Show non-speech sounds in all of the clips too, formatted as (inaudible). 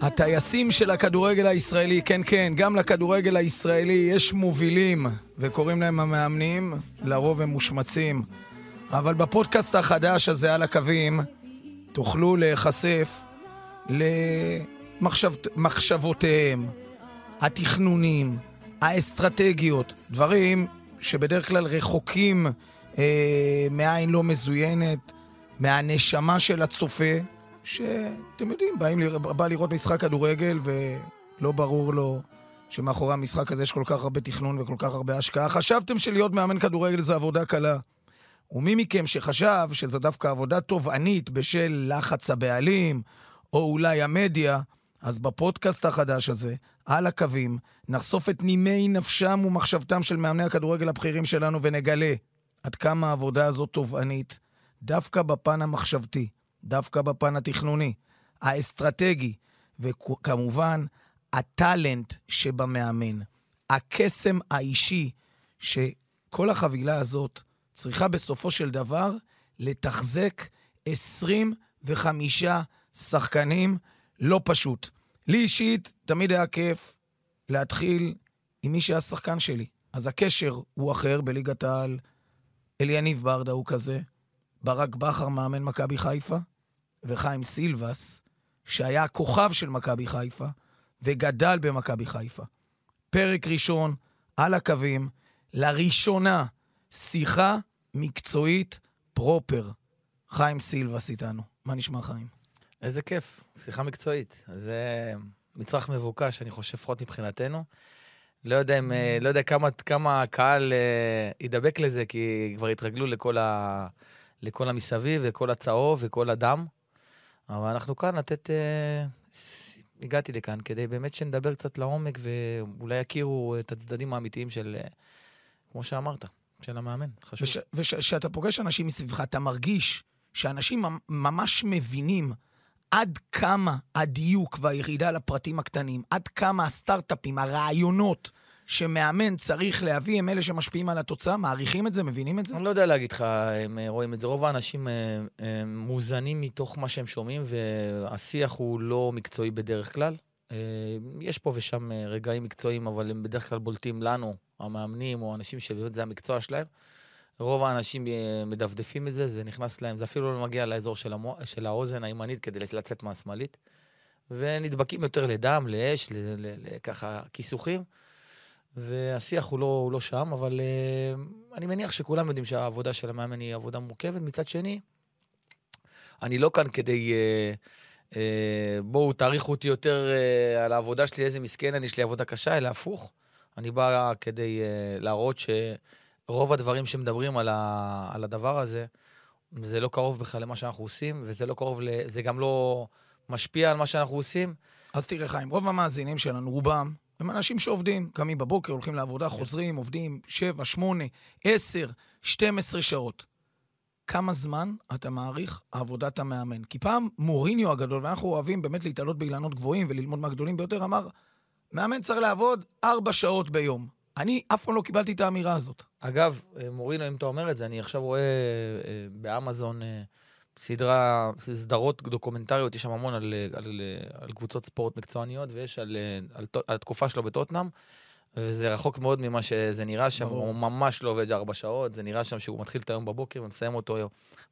הטייסים של הכדורגל הישראלי, כן, כן, גם לכדורגל הישראלי יש מובילים, וקוראים להם המאמנים, לרוב הם מושמצים. אבל בפודקאסט החדש הזה על הקווים, תוכלו להיחשף למחשבותיהם, התכנונים, האסטרטגיות, דברים שבדרך כלל רחוקים אה, מעין לא מזוינת, מהנשמה של הצופה, שאתם יודעים, באים, בא לראות משחק כדורגל ולא ברור לו שמאחורי המשחק הזה יש כל כך הרבה תכנון וכל כך הרבה השקעה. חשבתם שלהיות מאמן כדורגל זה עבודה קלה. ומי מכם שחשב שזו דווקא עבודה תובענית בשל לחץ הבעלים, או אולי המדיה, אז בפודקאסט החדש הזה, על הקווים, נחשוף את נימי נפשם ומחשבתם של מאמני הכדורגל הבכירים שלנו ונגלה עד כמה העבודה הזאת תובענית, דווקא בפן המחשבתי, דווקא בפן התכנוני, האסטרטגי, וכמובן, הטאלנט שבמאמן, הקסם האישי, שכל החבילה הזאת צריכה בסופו של דבר לתחזק 25 שחקנים, לא פשוט. לי אישית תמיד היה כיף להתחיל עם מי שהיה שחקן שלי. אז הקשר הוא אחר בליגת העל. אליניב ברדה הוא כזה, ברק בכר מאמן מכבי חיפה, וחיים סילבס, שהיה הכוכב של מכבי חיפה, וגדל במכבי חיפה. פרק ראשון, על הקווים, לראשונה, שיחה מקצועית פרופר. חיים סילבס איתנו. מה נשמע, חיים? איזה כיף, שיחה מקצועית. זה מצרך מבוקש, אני חושב, לפחות מבחינתנו. לא יודע, אם, אה, לא יודע כמה, כמה הקהל אה, ידבק לזה, כי כבר התרגלו לכל, ה, לכל המסביב, וכל הצהוב וכל הדם. אבל אנחנו כאן לתת... אה, הגעתי לכאן כדי באמת שנדבר קצת לעומק, ואולי יכירו את הצדדים האמיתיים של, כמו שאמרת, של המאמן. חשוב. וכשאתה פוגש אנשים מסביבך, אתה מרגיש שאנשים ממ- ממש מבינים עד כמה הדיוק והירידה לפרטים הקטנים, עד כמה הסטארט-אפים, הרעיונות שמאמן צריך להביא, הם אלה שמשפיעים על התוצאה, מעריכים את זה, מבינים את זה? אני לא יודע להגיד לך, הם אה, רואים את זה. רוב האנשים אה, מוזנים מתוך מה שהם שומעים, והשיח הוא לא מקצועי בדרך כלל. אה, יש פה ושם רגעים מקצועיים, אבל הם בדרך כלל בולטים לנו, המאמנים או אנשים שבאמת זה המקצוע שלהם. רוב האנשים אה, מדפדפים את זה, זה נכנס להם, זה אפילו לא מגיע לאזור של, המו, של האוזן הימנית כדי לצאת מהשמאלית. ונדבקים יותר לדם, לאש, ל- ל- ל- ככה כיסוכים. והשיח הוא לא, הוא לא שם, אבל uh, אני מניח שכולם יודעים שהעבודה של המאמן היא עבודה מורכבת. מצד שני, אני לא כאן כדי... Uh, uh, בואו, תעריכו אותי יותר uh, על העבודה שלי, איזה מסכן אני, יש לי עבודה קשה, אלא הפוך. אני בא כדי uh, להראות שרוב הדברים שמדברים על, ה, על הדבר הזה, זה לא קרוב בכלל למה שאנחנו עושים, וזה לא קרוב, ל, זה גם לא משפיע על מה שאנחנו עושים. אז תראה, חיים, רוב המאזינים שלנו, רובם, הם אנשים שעובדים, קמים בבוקר, הולכים לעבודה, חוזרים, עובדים 7, 8, 10, 12 שעות. כמה זמן אתה מעריך עבודת המאמן? כי פעם מוריניו הגדול, ואנחנו אוהבים באמת להתעלות באילנות גבוהים וללמוד מהגדולים ביותר, אמר, מאמן צריך לעבוד 4 שעות ביום. אני אף פעם לא קיבלתי את האמירה הזאת. אגב, אה, מורינו, אם אתה אומר את זה, אני עכשיו רואה אה, באמזון אה, סדרה, סדרות דוקומנטריות, יש שם המון על, על, אה, על קבוצות ספורט מקצועניות, ויש על, על, על התקופה שלו בטוטנאם, וזה רחוק מאוד ממה שזה נראה שם, ברור. הוא ממש לא עובד ארבע שעות, זה נראה שם שהוא מתחיל את היום בבוקר ומסיים אותו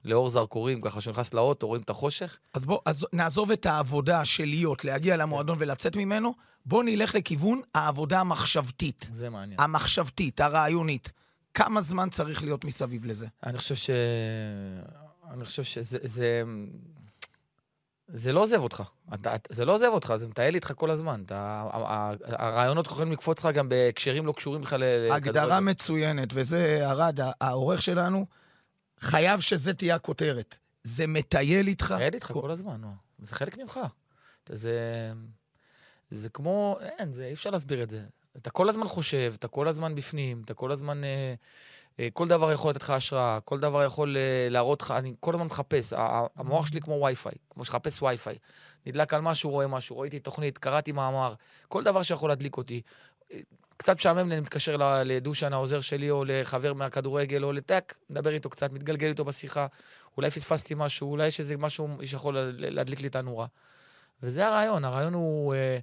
לאור זרקורים, ככה שהוא נכנס לאוטו, רואים את החושך. אז בוא, אז נעזוב את העבודה של להיות, להגיע למועדון ולצאת ממנו, בוא נלך לכיוון העבודה המחשבתית. זה מעניין. המחשבתית, הרעיונית. כמה זמן צריך להיות מסביב לזה? אני חושב ש... אני חושב שזה... זה... זה לא עוזב אותך. אתה, זה לא עוזב אותך, זה מטייל איתך כל הזמן. אתה, הרעיונות יכולים לקפוץ לך גם בהקשרים לא קשורים בכלל ל- הגדרה לכדורגל. מצוינת, וזה ארד, ה- העורך שלנו, חייב שזה תהיה הכותרת. זה מטייל איתך. מטייל איתך כל הזמן. זה חלק ממך. זה... זה כמו... אין, זה, אי אפשר להסביר את זה. אתה כל הזמן חושב, אתה כל הזמן בפנים, אתה כל הזמן... אה, אה, כל דבר יכול לתת לך השראה, כל דבר יכול אה, להראות לך, אני כל הזמן מחפש. המוח שלי כמו וי-פיי, כמו שחפש וי-פיי. נדלק על משהו, רואה משהו, ראיתי תוכנית, קראתי מאמר, כל דבר שיכול להדליק אותי. קצת משעמם לי, אני מתקשר לדושן, העוזר שלי, או לחבר מהכדורגל, או לטק, מדבר איתו קצת, מתגלגל איתו בשיחה. אולי פספסתי משהו, אולי יש איזה משהו שיכול להדליק לי את הנורה. וזה הרעיון, הרעיון הוא... אה,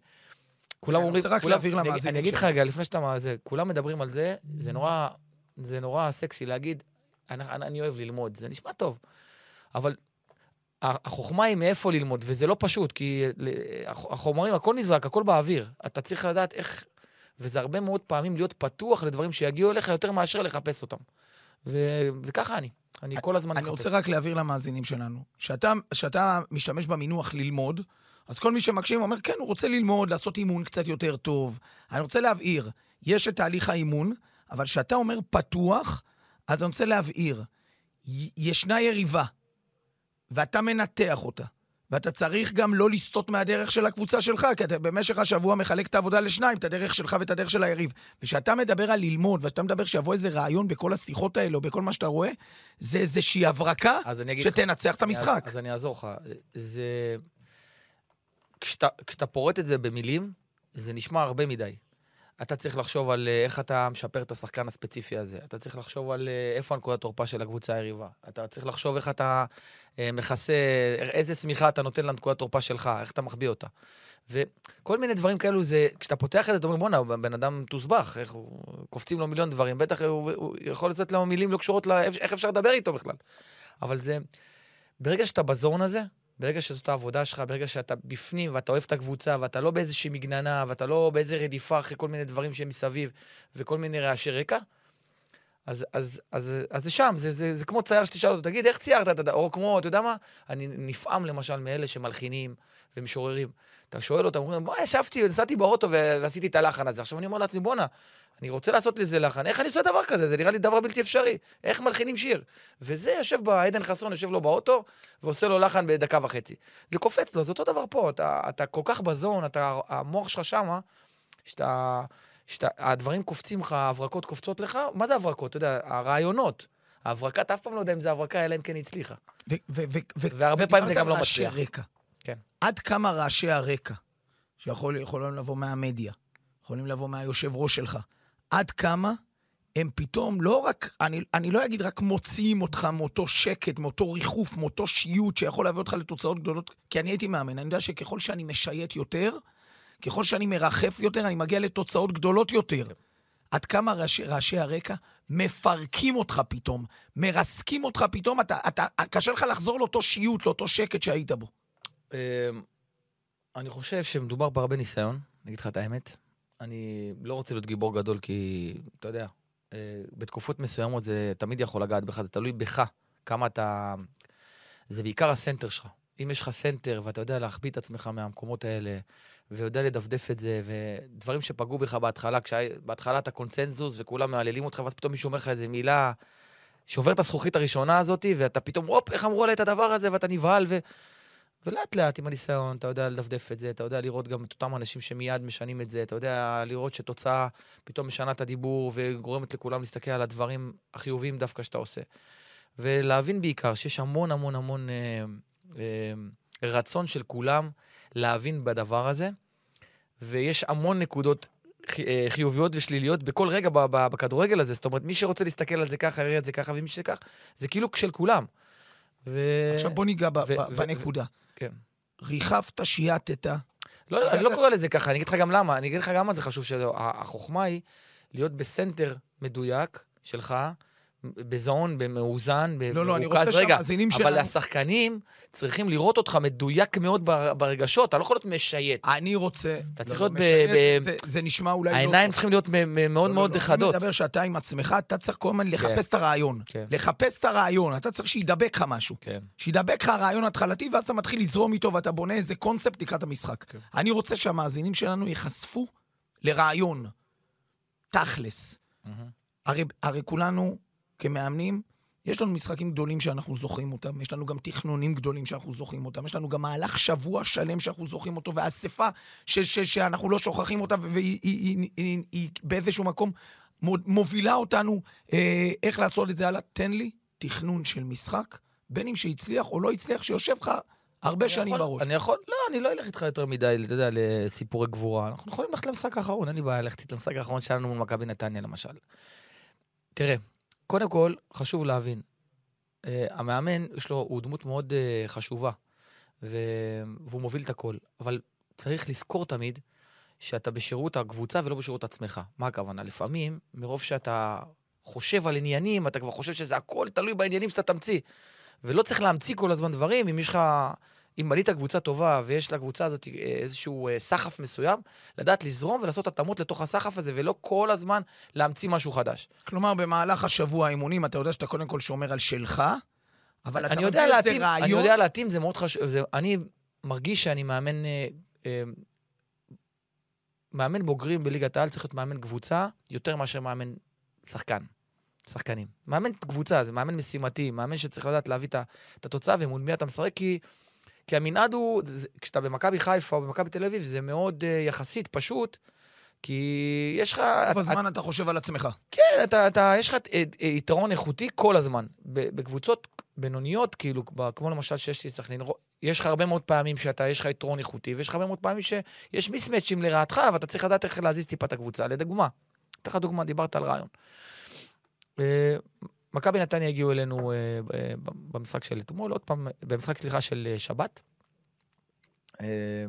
כולם אני אומרים... רוצה רק להבהיר אני- למאזינים אני אגיד לך שלנו. רגע, לפני שאתה... זה, כולם מדברים על זה, זה נורא, זה נורא סקסי להגיד, אני, אני, אני אוהב ללמוד, זה נשמע טוב. אבל החוכמה היא מאיפה ללמוד, וזה לא פשוט, כי החומרים, הכל נזרק, הכל באוויר. אתה צריך לדעת איך... וזה הרבה מאוד פעמים להיות פתוח לדברים שיגיעו אליך יותר מאשר לחפש אותם. ו... וככה אני. אני כל הזמן אני מחפש. רוצה רק להבהיר למאזינים שלנו, שאתה, שאתה משתמש במינוח ללמוד, אז כל מי שמקשיב אומר, כן, הוא רוצה ללמוד, לעשות אימון קצת יותר טוב. אני רוצה להבהיר, יש את תהליך האימון, אבל כשאתה אומר פתוח, אז אני רוצה להבהיר, ישנה יריבה, ואתה מנתח אותה. ואתה צריך גם לא לסטות מהדרך של הקבוצה שלך, כי אתה במשך השבוע מחלק את העבודה לשניים, את הדרך שלך ואת הדרך של היריב. וכשאתה מדבר על ללמוד, ואתה מדבר שיבוא איזה רעיון בכל השיחות האלה, או בכל מה שאתה רואה, זה איזושהי הברקה אגיד לך- שתנצח את המשחק. אז, אז אני אעזור לך. זה... כשאתה, כשאתה פורט את זה במילים, זה נשמע הרבה מדי. אתה צריך לחשוב על אה, איך אתה משפר את השחקן הספציפי הזה. אתה צריך לחשוב על אה, איפה הנקודת תורפה של הקבוצה היריבה. אתה צריך לחשוב איך אתה אה, מכסה, איזה שמיכה אתה נותן לנקודת תורפה שלך, איך אתה מחביא אותה. וכל מיני דברים כאלו, זה, כשאתה פותח את זה, אתה אומר, בואנה, בן אדם תוסבך, איך הוא, קופצים לו מיליון דברים, בטח הוא, הוא יכול לצאת לו מילים לא קשורות לאיך אפשר לדבר איתו בכלל. אבל זה, ברגע שאתה בזון הזה, ברגע שזאת העבודה שלך, ברגע שאתה בפנים ואתה אוהב את הקבוצה ואתה לא באיזושהי מגננה ואתה לא באיזה רדיפה אחרי כל מיני דברים שהם מסביב וכל מיני רעשי רקע, אז, אז, אז, אז זה שם, זה, זה, זה כמו צייר שתשאל אותו, תגיד, איך ציירת את ה... או כמו, אתה יודע מה? אני נפעם למשל מאלה שמלחינים ומשוררים. אתה שואל אותם, אומרים, בוא, ישבתי, נסעתי באוטו ועשיתי את הלחן הזה. עכשיו אני אומר לעצמי, בואנה, אני רוצה לעשות לזה לחן, איך אני עושה דבר כזה? זה נראה לי דבר בלתי אפשרי. איך מלחינים שיר? וזה יושב בעדן חסון, יושב לו באוטו, ועושה לו לחן בדקה וחצי. זה קופץ לו, זה אותו דבר פה. אתה, אתה כל כך בזון, אתה, המוח שלך שמה, שאתה, שאתה, הדברים קופצים לך, ההברקות קופצות לך, מה זה הברקות? אתה יודע, הרעיונות. ההברקה, אתה אף פעם לא יודע אם זה הברקה, אלא אם כן היא הצליחה. ו- ו- ו- ו- והרבה פעמים זה גם לא מצליח. רקע. כן. עד כמה רעשי הרקע, שיכולים לבוא מהמדיה, יכולים לבוא מהיושב ראש שלך, עד כמה הם פתאום לא רק, אני, אני לא אגיד רק מוציאים אותך מאותו שקט, מאותו ריחוף, מאותו שיוט שיכול להביא אותך לתוצאות גדולות, כי אני הייתי מאמן, אני יודע שככל שאני משייט יותר, ככל שאני מרחף יותר, אני מגיע לתוצאות גדולות יותר. עד כמה רעשי, רעשי הרקע מפרקים אותך פתאום, מרסקים אותך פתאום, אתה, אתה, קשה לך לחזור לאותו שיוט, לאותו שקט שהיית בו. אמ, אני חושב שמדובר בהרבה ניסיון, אני אגיד לך את האמת. אני לא רוצה להיות גיבור גדול, כי אתה יודע, אה, בתקופות מסוימות זה תמיד יכול לגעת בך, זה תלוי בך, כמה אתה... זה בעיקר הסנטר שלך. אם יש לך סנטר ואתה יודע להחביא את עצמך מהמקומות האלה, ויודע לדפדף את זה, ודברים שפגעו בך בהתחלה, כשבהתחלה אתה קונצנזוס וכולם מהללים אותך, ואז פתאום מישהו אומר לך איזה מילה שובר את הזכוכית הראשונה הזאת, ואתה פתאום, הופ, איך אמרו עליי את הדבר הזה, ואתה נבהל, ו... ולאט לאט עם הניסיון, אתה יודע לדפדף את זה, אתה יודע לראות גם את אותם אנשים שמיד משנים את זה, אתה יודע לראות שתוצאה פתאום משנה את הדיבור וגורמת לכולם להסתכל על הדברים החיוביים דווקא שאתה עושה. ולהבין בעיקר שיש המון המון המון אה, אה, רצון של כולם להבין בדבר הזה, ויש המון נקודות אה, חיוביות ושליליות בכל רגע בכדורגל הזה. זאת אומרת, מי שרוצה להסתכל על זה ככה, יראה את זה ככה, ומי שכך, זה כאילו של כולם. ו... עכשיו בוא ניגע ו- ב- ו- בנקודה. כן. ריחפת, שייטת, לא, אני לא קורא לזה ככה, אני אגיד לך גם למה. אני אגיד לך גם מה זה חשוב, שהחוכמה היא להיות בסנטר מדויק שלך, בזון, במאוזן, לא, לא, אני במרוכז. רוצה שהמאזינים אבל שלנו... השחקנים צריכים לראות אותך מדויק מאוד בר- ברגשות, אתה לא יכול להיות משייט. אני רוצה... אתה צריך לא, להיות לא, ב- זה- נשמע אולי לא... העיניים. צריכים להיות מאוד לא, מאוד לא, לא. חדות. אני מדבר שאתה עם עצמך, אתה צריך כל הזמן לחפש את הרעיון. כן. לחפש את הרעיון, אתה צריך שידבק לך משהו. כן. שידבק לך הרעיון ההתחלתי, ואז אתה מתחיל לזרום איתו ואתה בונה איזה קונספט לקראת המשחק. כן. אני רוצה שהמאזינים שלנו ייחשפו לרעיון, תכלס. הרי כולנו, כמאמנים, יש לנו משחקים גדולים שאנחנו זוכרים אותם, יש לנו גם תכנונים גדולים שאנחנו זוכרים אותם, יש לנו גם מהלך שבוע שלם שאנחנו זוכרים אותו, ואספה ש, ש, שאנחנו לא שוכחים אותה, והיא היא, היא, היא, היא באיזשהו מקום מו- מובילה אותנו אה, איך לעשות את זה הלאה. תן לי תכנון של משחק, בין אם שהצליח או לא הצליח, שיושב לך הרבה שנים יכול- בראש. אני יכול, לא, אני לא אלך איתך יותר מדי, אתה יודע, לסיפורי גבורה. אנחנו יכולים ללכת למשחק האחרון, אין לי בעיה ללכת למשחק האחרון שהיה לנו מול מכבי נתניה, למשל. תראה, קודם כל, חשוב להבין, אה, המאמן, יש לו, הוא דמות מאוד אה, חשובה, ו... והוא מוביל את הכל, אבל צריך לזכור תמיד שאתה בשירות הקבוצה ולא בשירות עצמך. מה הכוונה? לפעמים, מרוב שאתה חושב על עניינים, אתה כבר חושב שזה הכל תלוי בעניינים שאתה תמציא. ולא צריך להמציא כל הזמן דברים, אם יש לך... אם בנית קבוצה טובה ויש לקבוצה הזאת אה, איזשהו אה, סחף מסוים, לדעת לזרום ולעשות התאמות לתוך הסחף הזה, ולא כל הזמן להמציא משהו חדש. כלומר, במהלך השבוע האימונים, אתה יודע שאתה קודם כל שומר על שלך, אבל אתה יודע איזה להתאים, אני רעיון. יודע להתאים, זה מאוד חשוב. זה, אני מרגיש שאני מאמן, אה, אה, מאמן בוגרים בליגת העל צריך להיות מאמן קבוצה יותר מאשר מאמן שחקן. שחקנים. מאמן קבוצה, זה מאמן משימתי, מאמן שצריך לדעת להביא את התוצאה ומול מי אתה משחק, כי, כי המנעד הוא, זה, כשאתה במכבי חיפה או במכבי תל אביב, זה מאוד uh, יחסית פשוט, כי יש לך... רוב הזמן אתה חושב על עצמך. כן, אתה, אתה, יש לך אה, אה, יתרון איכותי כל הזמן. בקבוצות בינוניות, כאילו, כמו למשל שיש לי סכנין, יש לך הרבה מאוד פעמים שאתה, יש לך יתרון איכותי, ויש לך הרבה מאוד פעמים שיש מיסמצ'ים לרעתך, ואתה צריך לדעת איך להזיז טיפה את הקבוצה. לדוגמה, אתן לך דוגמה, דיברת על רעיון. אה, מכבי נתניה הגיעו אלינו אה, ב- במשחק של אתמול, עוד פעם, במשחק, סליחה, של אה, שבת. אה,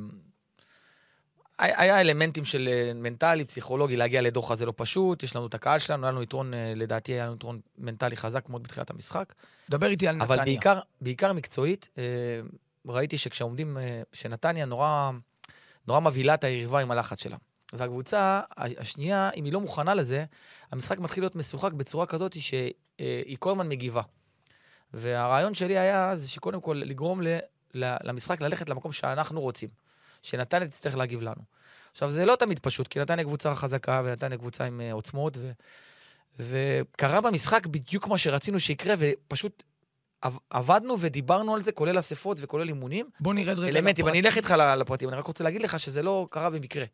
היה אלמנטים של אה, מנטלי, פסיכולוגי, להגיע לדוחה זה לא פשוט, יש לנו את הקהל שלנו, היה לנו יתרון, אה, לדעתי היה לנו יתרון מנטלי חזק מאוד בתחילת המשחק. דבר איתי על נתניה. אבל בעיקר, בעיקר מקצועית, אה, ראיתי שכשעומדים, אה, שנתניה נורא, נורא מבהילה את היריבה עם הלחץ שלה. והקבוצה השנייה, אם היא לא מוכנה לזה, המשחק מתחיל להיות משוחק בצורה כזאת שהיא כל הזמן מגיבה. והרעיון שלי היה זה שקודם כל לגרום ל, ל, למשחק ללכת למקום שאנחנו רוצים. שנתניה תצטרך להגיב לנו. עכשיו, זה לא תמיד פשוט, כי נתניה קבוצה חזקה ונתניה קבוצה עם אה, עוצמות, ו, וקרה במשחק בדיוק מה שרצינו שיקרה, ופשוט עב- עבדנו ודיברנו על זה, כולל אספות וכולל אימונים. בוא נרד רגע אלמנטים, לפרט. אני אלך איתך לפרטים, אני רק רוצה להגיד לך שזה לא קרה במקרה.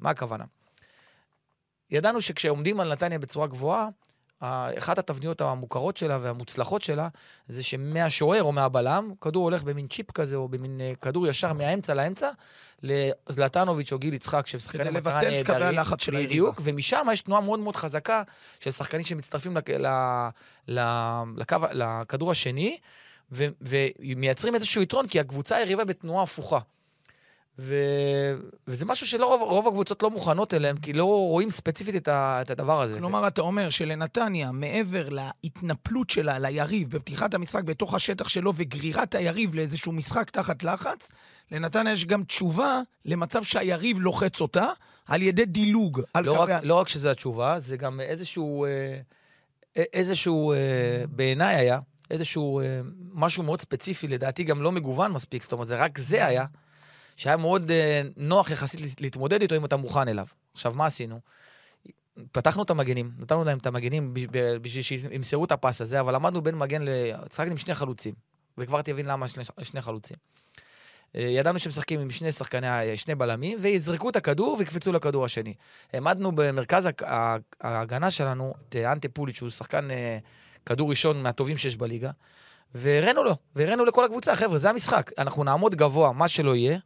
מה הכוונה? ידענו שכשעומדים על נתניה בצורה גבוהה, אחת התבניות המוכרות שלה והמוצלחות שלה, זה שמהשוער או מהבלם, כדור הולך במין צ'יפ כזה, או במין אה, כדור ישר מהאמצע לאמצע, לזלטנוביץ' או גיל יצחק, שהם שחקני כדי מטרה לבטל את קווי נהדרים. הלחץ של היריבה. בדיוק, ומשם יש תנועה מאוד מאוד חזקה של שחקנים שמצטרפים לק- ל- ל- לקו, לכדור השני, ו- ומייצרים איזשהו יתרון, כי הקבוצה היריבה בתנועה הפוכה. ו... וזה משהו שלא רוב, רוב הקבוצות לא מוכנות אליהם, כי לא רואים ספציפית את, ה... את הדבר הזה. כלומר, אתה אומר שלנתניה, מעבר להתנפלות שלה ליריב בפתיחת המשחק בתוך השטח שלו וגרירת היריב לאיזשהו משחק תחת לחץ, לנתניה יש גם תשובה למצב שהיריב לוחץ אותה על ידי דילוג. על לא, קווי רק, לא רק שזה התשובה, זה גם איזשהו, אה, איזשהו, אה, בעיניי היה, איזשהו אה, משהו מאוד ספציפי, לדעתי גם לא מגוון מספיק, זאת אומרת, זה רק זה היה, שהיה מאוד אה, נוח יחסית להת- להתמודד איתו אם אתה מוכן אליו. עכשיו, מה עשינו? פתחנו את המגנים, נתנו להם את המגנים בשביל שימסרו את הפס הזה, אבל עמדנו בין מגן ל... שחקתי עם שני חלוצים, וכבר תבין למה שני, שני חלוצים. אה, ידענו שמשחקים עם שני שחקני, שני בלמים, ויזרקו את הכדור ויקפצו לכדור השני. העמדנו במרכז ההגנה שלנו את אה, אנטה פוליץ', שהוא שחקן כדור ראשון מהטובים שיש בליגה, והראינו לו, והראינו לכל הקבוצה, חבר'ה, זה המשחק. אנחנו נעמוד גבוה, מה שלא יהיה,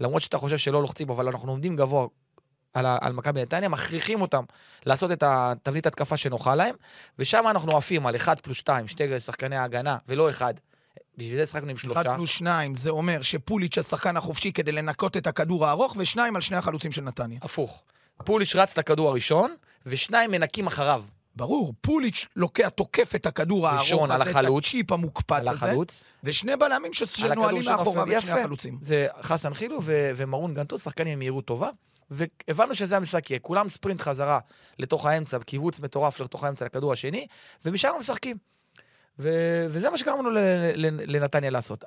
למרות שאתה חושב שלא לוחצים, אבל אנחנו עומדים גבוה על, על מכבי נתניה, מכריחים אותם לעשות את התבנית התקפה שנוחה להם, ושם אנחנו עפים על 1 פלוס 2, שתי שחקני ההגנה, ולא אחד. בשביל זה שחקנו עם שלושה. אחד פלוס שניים, זה אומר שפוליץ' השחקן החופשי כדי לנקות את הכדור הארוך, ושניים על שני החלוצים של נתניה. הפוך. פוליץ' רץ לכדור הראשון, ושניים מנקים אחריו. ברור, פוליץ' לוקח, תוקף את הכדור הארוך הזה, את. הצ'יפ המוקפץ על הזה, החלוץ. ושני בלמים ש- שנועלים שנופל. מאחוריו את שני יפה. החלוצים. זה חסן חילו ו- ומרון גנטו, שחקנים עם מהירות טובה, והבנו שזה המשחק יהיה. כולם ספרינט חזרה לתוך האמצע, קיבוץ מטורף לתוך האמצע לכדור השני, ומשם משחקים. ו- וזה מה שגרמנו לנתניה לעשות.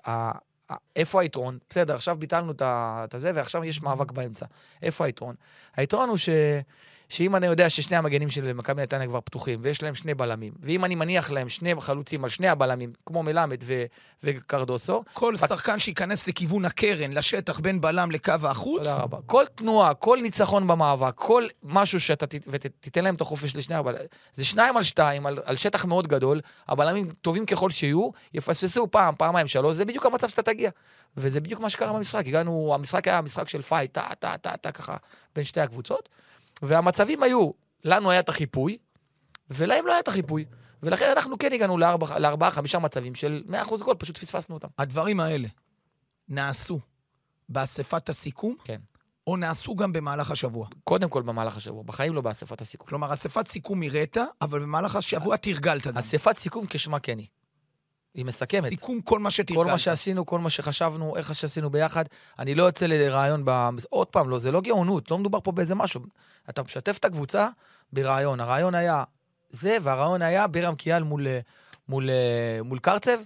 איפה היתרון? בסדר, עכשיו ביטלנו את הזה, ועכשיו יש מאבק באמצע. איפה היתרון? היתרון הוא שאם אני יודע ששני המגנים של מכבי נתניה כבר פתוחים, ויש להם שני בלמים, ואם אני מניח להם שני חלוצים על שני הבלמים, כמו מלמד ו- וקרדוסו, כל שחקן שייכנס לכיוון הקרן, לשטח בין בלם לקו החוץ, תודה רבה. כל תנועה, כל ניצחון במאבק, כל משהו שאתה ת- ותיתן להם את החופש לשני הבלמים, זה שניים על שתיים, על, על שטח מאוד גדול, הבלמים טובים ככל שיהיו, יפספסו פעם, פעמיים, שלוש, זה בדיוק המצב שאתה תגיע. וזה בדיוק מה שקרה במשחק. הגענו, המשחק היה משחק של fight, טה, טה, טה, טה, ככה, בין שתי הקבוצות, והמצבים היו, לנו היה את החיפוי, ולהם לא היה את החיפוי. ולכן אנחנו כן הגענו לארבע- לארבעה, חמישה מצבים של 100% גול, פשוט פספסנו אותם. הדברים האלה נעשו באספת הסיכום, כן. או נעשו גם במהלך השבוע. קודם כל במהלך השבוע, בחיים לא באספת הסיכום. כלומר, אספת סיכום הראת, אבל במהלך השבוע תרגלת גם. אספת סיכום כשמה כן היא. היא מסכמת. סיכום כל מה שתרגלת. כל מה שעשינו, כל מה שחשבנו, איך שעשינו ביחד. אני לא יוצא לרעיון ב... עוד פעם, לא, זה לא גאונות, לא מדובר פה באיזה משהו. אתה משתף את הקבוצה ברעיון. הרעיון היה זה, והרעיון היה בירם קיאל מול, מול, מול קרצב.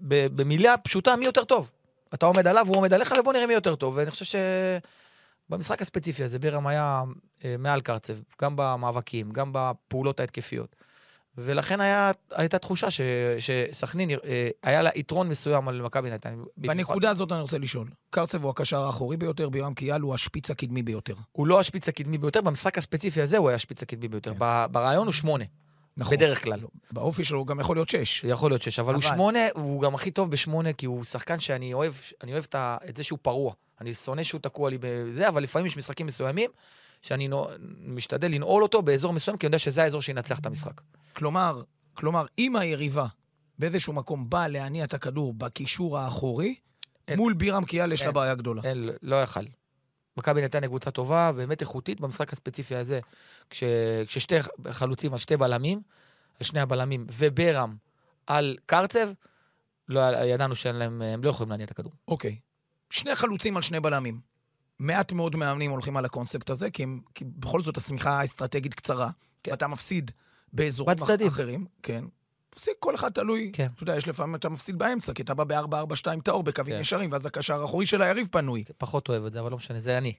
במילה פשוטה, מי יותר טוב. אתה עומד עליו, הוא עומד עליך, ובוא נראה מי יותר טוב. ואני חושב שבמשחק הספציפי הזה, בירם היה אה, מעל קרצב, גם במאבקים, גם בפעולות ההתקפיות. ולכן היה, הייתה תחושה ש- שסכנין, אה, היה לה יתרון מסוים על מכבי נתניה. בנקודה הזאת אני רוצה לשאול. קרצב הוא הקשר האחורי ביותר, בירם קיאל הוא השפיץ הקדמי ביותר. הוא לא השפיץ הקדמי ביותר, במשחק הספציפי הזה הוא היה השפיץ הקדמי ביותר. כן. ברעיון הוא שמונה, נכון. בדרך כלל. באופי שלו הוא גם יכול להיות שש. יכול להיות שש, אבל הוא אבל- שמונה, הוא גם הכי טוב בשמונה, כי הוא שחקן שאני אוהב, אני אוהב את זה שהוא פרוע. אני שונא שהוא תקוע לי בזה, אבל לפעמים יש משחקים מסוימים שאני משתדל לנעול אותו באזור מסוים, כי אני יודע שזה האזור שינצח את המשחק. כלומר, כלומר, אם היריבה באיזשהו מקום באה להניע את הכדור בקישור האחורי, אין. מול בירם קיאל יש לה. בעיה גדולה. אין, לא יכל. מכבי נתניה קבוצה טובה, באמת איכותית במשחק הספציפי הזה, כש, כששתי חלוצים על שתי בלמים, על שני הבלמים, וברם על קרצב, לא, ידענו שאין להם, הם לא יכולים להניע את הכדור. אוקיי. שני חלוצים על שני בלמים. מעט מאוד מאמנים הולכים על הקונספט הזה, כי, הם, כי בכל זאת השמיכה האסטרטגית קצרה. כן. ואתה מפסיד באזורים בצדדים. אחרים. כן. תפסיק, כל אחד תלוי. כן. אתה יודע, יש לפעמים אתה מפסיד באמצע, כי אתה בא ב-4-4-2 טהור בקווים כן. ישרים, ואז הקשר האחורי של היריב פנוי. פחות אוהב את זה, אבל לא משנה, זה אני.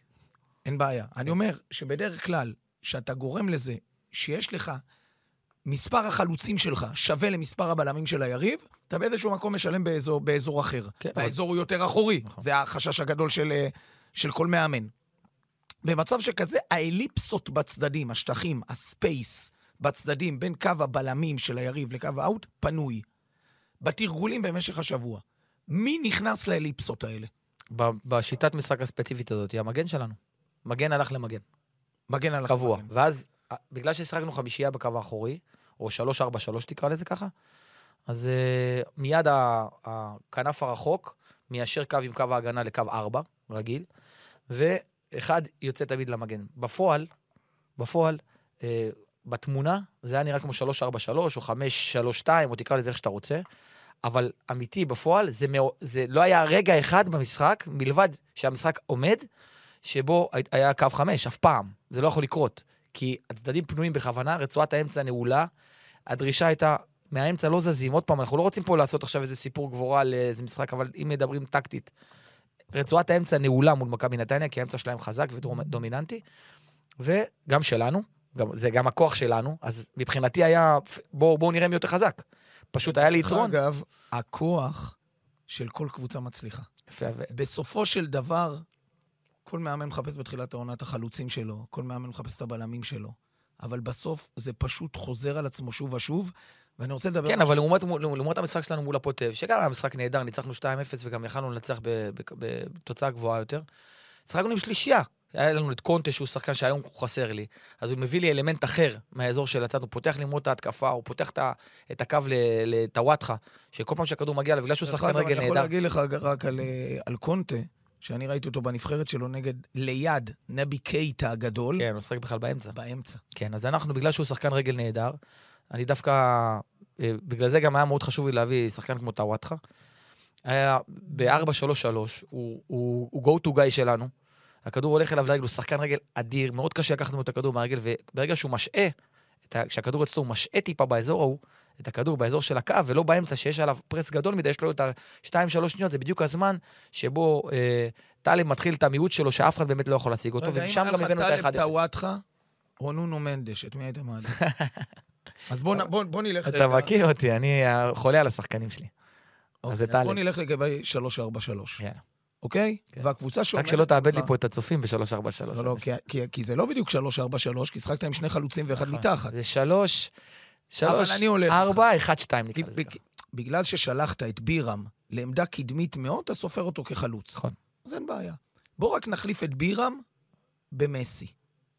אין בעיה. אני אומר שבדרך כלל, שאתה גורם לזה שיש לך מספר החלוצים שלך שווה למספר הבלמים של היריב, אתה באיזשהו מקום משלם באזור, באזור אחר. כן, והאזור הוא יותר אחורי. נכון. זה החשש הגדול של, אה, של כל מאמן. במצב שכזה, האליפסות בצדדים, השטחים, הספייס בצדדים, בין קו הבלמים של היריב לקו האאוט, פנוי. בתרגולים במשך השבוע. מי נכנס לאליפסות האלה? בשיטת משחק הספציפית הזאת, היא המגן שלנו. מגן הלך למגן, מגן על קבוע. המגן. ואז, בגלל ששיחקנו חמישייה בקו האחורי, או 3-4-3 תקרא לזה ככה, אז uh, מיד הכנף הרחוק מיישר קו עם קו ההגנה לקו 4, רגיל, ואחד יוצא תמיד למגן. בפועל, בפועל, uh, בתמונה זה היה נראה כמו 3-4-3 או 5-3-2, או תקרא לזה איך שאתה רוצה, אבל אמיתי, בפועל, זה, מאו- זה לא היה רגע אחד במשחק, מלבד שהמשחק עומד, שבו הי- היה קו 5, אף פעם. זה לא יכול לקרות. כי הצדדים פנויים בכוונה, רצועת האמצע נעולה, הדרישה הייתה, מהאמצע לא זזים. עוד פעם, אנחנו לא רוצים פה לעשות עכשיו איזה סיפור גבורה על איזה משחק, אבל אם מדברים טקטית, רצועת האמצע נעולה מול מכבי נתניה, כי האמצע שלהם חזק ודומיננטי, וגם שלנו, גם, זה גם הכוח שלנו, אז מבחינתי היה, בואו בוא נראה מי יותר חזק. פשוט היה לי יתרון. אגב, הכוח של כל קבוצה מצליחה. יפה, ו- בסופו של דבר, כל מאמן מחפש בתחילת העונה את החלוצים שלו, כל מאמן מחפש את הבלמים שלו, אבל בסוף זה פשוט חוזר על עצמו שוב ושוב, ואני רוצה לדבר... כן, אבל לעומת, לעומת המשחק שלנו מול הפוטב, שגם היה משחק נהדר, ניצחנו 2-0 וגם יכלנו לנצח בתוצאה גבוהה יותר, שחקנו עם שלישייה. היה לנו את קונטה, שהוא שחקן שהיום הוא חסר לי. אז הוא מביא לי אלמנט אחר מהאזור של הצד, הוא פותח לי מאוד את ההתקפה, הוא פותח את הקו לטוואטחה, שכל פעם שהכדור מגיע בגלל שהוא שחקן רגל אני יכול נהדר. להגיד לך רק על, אה, על קונטה, שאני ראיתי אותו בנבחרת שלו נגד, ליד נבי קייטה הגדול, כן, הוא משחק בכלל באמצע. באמצע. כן, אז אנחנו, בגלל שהוא שחקן רגל נהדר, אני דווקא, אה, בגלל זה גם היה מאוד חשוב לי להביא שחקן כמו טוואטחה. היה ב-4-3-3, הוא, הוא, הוא go to guy שלנו. הכדור הולך אליו לרגל, הוא שחקן רגל אדיר, מאוד קשה לקחת ממנו את הכדור מהרגל, וברגע שהוא משעה, כשהכדור אצלו הוא משעה טיפה באזור ההוא, את הכדור באזור של הקו, ולא באמצע, שיש עליו פרס גדול מדי, יש לו את ה-2-3 שניות, זה בדיוק הזמן שבו אה, טלב מתחיל את המיעוט שלו, שאף אחד באמת לא יכול להשיג אותו, רגע, אם ומשם היה גם לך הבאנו את טלב ה-1-0. טוואטחה או נונו מנדש, את מי היית מעדיף? (laughs) אז בוא נ- בוא- בוא נלך רגע. אתה מכיר אותי, אני חולה על השחקנים שלי. אוקיי, זה אז טלב. בוא נלך לגבי 343, יאללה. אוקיי? כן. והקבוצה שעומדת... רק שלא תאבד לי פה את הצופים ב-343. לא, לא, כי- כי- כי זה לא בדיוק 343, כי שחקת עם שני חלוצים ואחד מתחת. זה שלוש, שלוש, אני הולך ארבע, אחד, שתיים נקרא לזה. בגלל ששלחת את בירם לעמדה קדמית מאוד, אתה סופר אותו כחלוץ. נכון. אז אין בעיה. בוא רק נחליף את בירם במסי.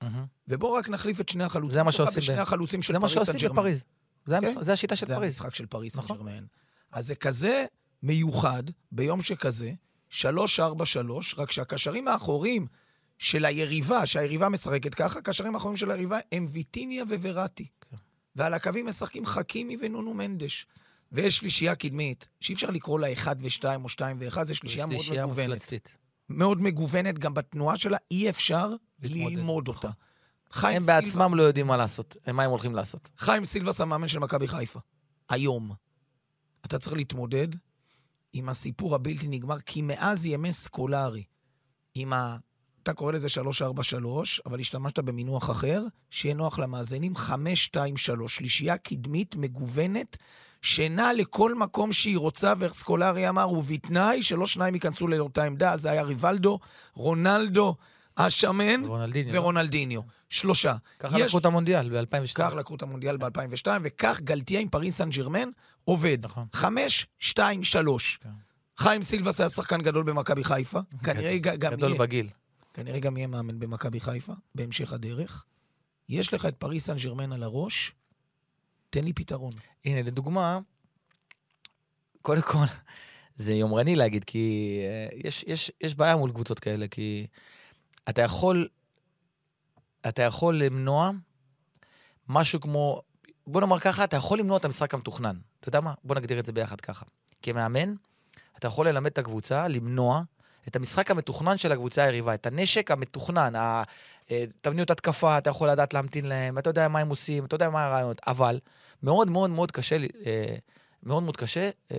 מהמם. ובוא רק נחליף את שני החלוצים זה מה שלך שעושים בשני החלוצים של זה מה פריס שעושים סן ג'רמן. בפריז. זה כן? המשחק- זה השיטה של זה פריז. המשחק של פריס סן נכון. ג'רמן. אז זה כזה מיוחד ביום שכזה, 3-4-3, רק שהקשרים האחוריים של היריבה, שהיריבה משחקת ככה, הקשרים האחוריים של היריבה הם ויטיניה ווראטי. כן. ועל הקווים משחקים חכימי ונונו מנדש. ויש שלישייה קדמית, שאי אפשר לקרוא לה 1 ו-2 או 2 ו-1, זו שלישייה מאוד מגוונת. מאוד מגוונת, גם בתנועה שלה אי אפשר. ללמוד אותה. חיים הם סילבה- בעצמם לא יודעים מה לעשות, מה הם הולכים לעשות. חיים סילבס המאמן של מכבי חיפה. היום. אתה צריך להתמודד עם הסיפור הבלתי נגמר, כי מאז ימי סקולרי, עם ה... אתה קורא לזה 343, אבל השתמשת במינוח אחר, שיהיה נוח למאזינים, 523, שלישייה קדמית מגוונת, שנעה לכל מקום שהיא רוצה, וסקולרי אמר, ובתנאי שלא שניים ייכנסו לאותה עמדה, זה היה ריבלדו, רונלדו, השמן רונלדיניו. לא? ורונלדיניו. שלושה. ככה יש- לקחו את המונדיאל ב-2002. כך לקחו את המונדיאל ב-2002, וכך גלתיה עם פריס סן ג'רמן עובד. נכון. חמש, שתיים, שלוש. כן. חיים סילבס היה שחקן גדול במכבי חיפה. (laughs) כנראה גם גדול יהיה, בגיל. כנראה גם יהיה מאמן במכבי חיפה, בהמשך הדרך. יש לך את פריס סן ג'רמן על הראש, תן לי פתרון. הנה, לדוגמה, קודם כל, זה יומרני להגיד, כי אה, יש, יש, יש בעיה מול קבוצות כאלה, כי אתה יכול, אתה יכול למנוע משהו כמו, בוא נאמר ככה, אתה יכול למנוע את המשחק המתוכנן. אתה יודע מה? בוא נגדיר את זה ביחד ככה. כמאמן, אתה יכול ללמד את הקבוצה, למנוע את המשחק המתוכנן של הקבוצה היריבה, את הנשק המתוכנן, אה, תבניות התקפה, אתה יכול לדעת להמתין להם, אתה יודע מה הם עושים, אתה יודע מה הרעיונות, אבל מאוד מאוד מאוד קשה, אה, מאוד מאוד קשה אה,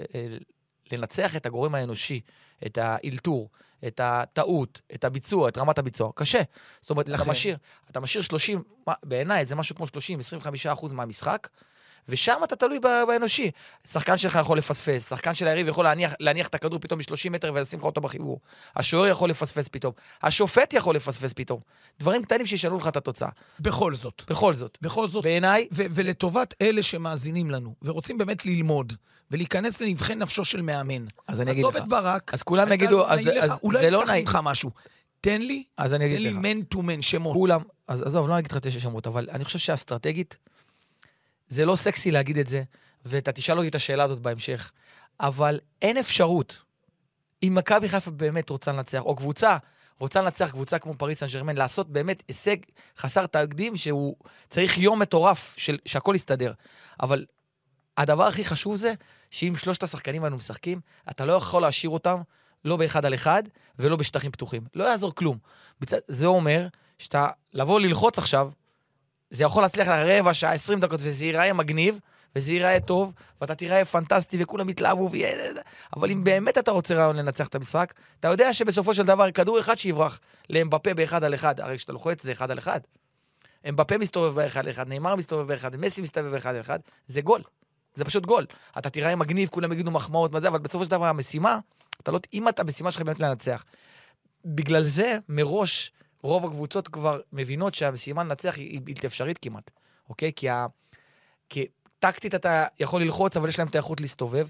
לנצח את הגורם האנושי, את האלתור, את הטעות, את הביצוע, את רמת הביצוע. קשה. זאת אומרת, אתה לכן. משאיר, אתה משאיר 30, מה- בעיניי זה משהו כמו 30-25 אחוז מהמשחק, ושם אתה תלוי באנושי. שחקן שלך יכול לפספס, שחקן של היריב יכול להניח, להניח את הכדור פתאום מ-30 מטר ולשים לך אותו בחיבור. השוער יכול לפספס פתאום. השופט יכול לפספס פתאום. דברים קטנים שישנו לך את התוצאה. בכל זאת. בכל זאת. בכל זאת, בעיניי, ו- ולטובת אלה שמאזינים לנו, ורוצים באמת ללמוד, ולהיכנס לנבחי נפשו של מאמן. אז אני אגיד עזוב לך. את ברק. אז כולם יגידו, אז אז אולי זה לא נעים. ממך משהו. תן לי, אז אני תן אגיד לי לך. מן טו מן, שמות. כולם, אז עזוב, לא אגיד לך תשע שמות, אבל אני חושב שאסטרטגית, זה לא סקסי להגיד את זה, ואתה תשאל אותי את השאלה הזאת בהמשך, אבל אין אפשרות, אם מכבי חיפה באמת רוצה לנצח, או קבוצה רוצה לנצח קבוצה כמו פריס סן ג'רמן, לעשות באמת הישג חסר תקדים, שהוא צריך יום מטורף של, שהכל יסתדר. אבל הדבר הכי חשוב זה, שאם שלושת השחקנים האלו משחקים, אתה לא יכול להשאיר אותם לא באחד על אחד ולא בשטחים פתוחים. לא יעזור כלום. זה אומר שאתה, לבוא ללחוץ עכשיו, זה יכול להצליח לרבע שעה, 20 דקות, וזה ייראה מגניב, וזה ייראה טוב, ואתה תיראה פנטסטי וכולם יתלהבו, ויהיה... אבל אם באמת אתה רוצה רעיון לנצח את המשחק, אתה יודע שבסופו של דבר כדור אחד שיברח לאמבפה באחד על אחד, הרי כשאתה לוחץ זה אחד על אחד. אמבפה מסתובב באחד על אחד, נאמר מסתובב באחד, מסי מסתובב באחד על אחד, זה גול. זה פשוט גול. אתה תיראה מגניב, כולם יגידו מחמאות, מה זה, אבל בסופו של דבר המשימה, אתה לא, אם אתה, המשימה שלך באמת לנצח. בגלל זה, מראש, רוב הקבוצות כבר מבינות שהמשימה לנצח היא בלתי אפשרית כמעט, אוקיי? כי, ה... כי טקטית אתה יכול ללחוץ, אבל יש להם את האיכות להסתובב.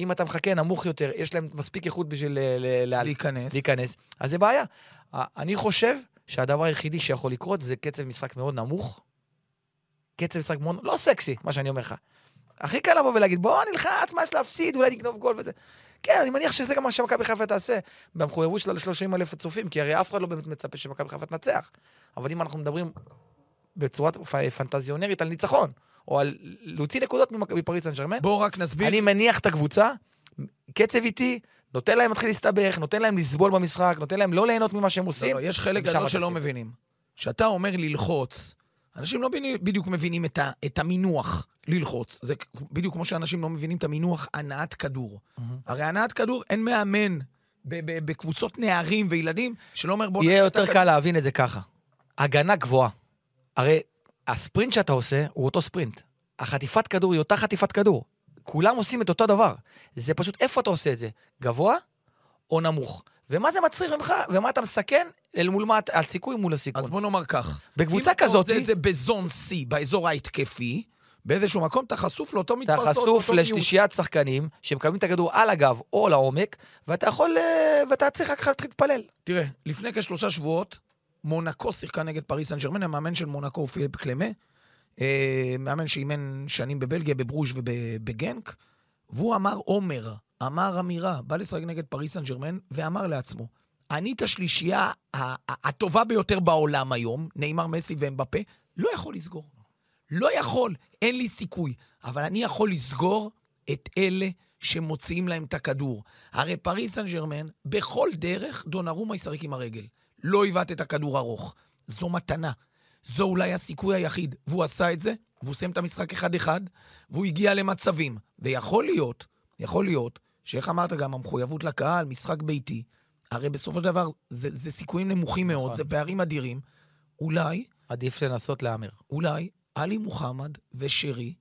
אם אתה מחכה נמוך יותר, יש להם מספיק איכות בשביל ל- ל- ל- להיכנס. להיכנס, אז זה בעיה. אני חושב שהדבר היחידי שיכול לקרות זה קצב משחק מאוד נמוך. קצב משחק מאוד, לא סקסי, מה שאני אומר לך. הכי קל לבוא ולהגיד, בוא נלחץ, מה יש להפסיד, אולי נגנוב גול וזה. כן, אני מניח שזה גם מה שמכבי חיפה תעשה, במחויבות שלה ל-30 אלף הצופים, כי הרי אף אחד לא באמת מצפה שמכבי חיפה תנצח. אבל אם אנחנו מדברים בצורה פנטזיונרית על ניצחון, או על להוציא נקודות מפריס סן ג'רמן, בואו רק נסביר. אני מניח את הקבוצה, קצב איטי, נותן להם להתחיל להסתבך, נותן להם לסבול במשחק, נותן להם לא ליהנות ממה שהם לא, עושים. לא, יש חלק גדול שלא. מבינים. כשאתה אומר ללחוץ, אנשים לא בדיוק מבינים את, ה, את המינוח ללחוץ. זה בדיוק כמו שאנשים לא מבינים את המינוח הנעת כדור. מהמם. הרי הנעת כדור, אין מאמן בקבוצות נערים וילדים, שלא אומר בוא... יהיה יותר קל להבין את זה ככה. הגנה גבוהה. הרי הספרינט שאתה עושה הוא אותו ספרינט. החטיפת כדור היא אותה חטיפת כדור. כולם עושים את אותו דבר. זה פשוט איפה אתה עושה את זה, גבוה או נמוך. ומה זה מצריך ממך, ומה אתה מסכן אל מול מה, הסיכוי מול הסיכון. אז בוא נאמר כך. בקבוצה אם אתה כזאת, עושה את זה בזון C, באזור ההתקפי, באיזשהו מקום אתה חשוף לאותו אתה מתפרצות, חשוף לאותו מיעוט. לשלישיית שחקנים שמקבלים את הכדור על הגב או לעומק, ואתה יכול, אה, ואתה צריך רק להתחיל להתפלל. תראה, לפני כשלושה שבועות, מונקו שיחקה נגד פריס סן ג'רמן, המאמן של מונקו הוא פיליפ קלמה, אה, מאמן שאימן שנים בבלגיה, בברוז' ובגנק, והוא אמר עומר, אמר אמירה, בא לשחק נגד פריס סן ג'רמן, ואמר לעצמו, אני את השלישייה הטובה ביותר בעולם היום, נאמר מסי ואמבפה, לא יכול לסגור. לא יכול, אין לי סיכוי. אבל אני יכול לסגור את אלה שמוציאים להם את הכדור. הרי פריס סן ג'רמן, בכל דרך, דונרומה ישחק עם הרגל. לא יבעט את הכדור ארוך. זו מתנה. זו אולי הסיכוי היחיד. והוא עשה את זה, והוא סיים את המשחק אחד-אחד, והוא הגיע למצבים. ויכול להיות, יכול להיות, שאיך אמרת גם, המחויבות לקהל, משחק ביתי, הרי בסופו של דבר זה, זה סיכויים נמוכים מאוד, נכון. זה פערים אדירים. אולי, עדיף לנסות להמר. אולי, עלי מוחמד ושרי,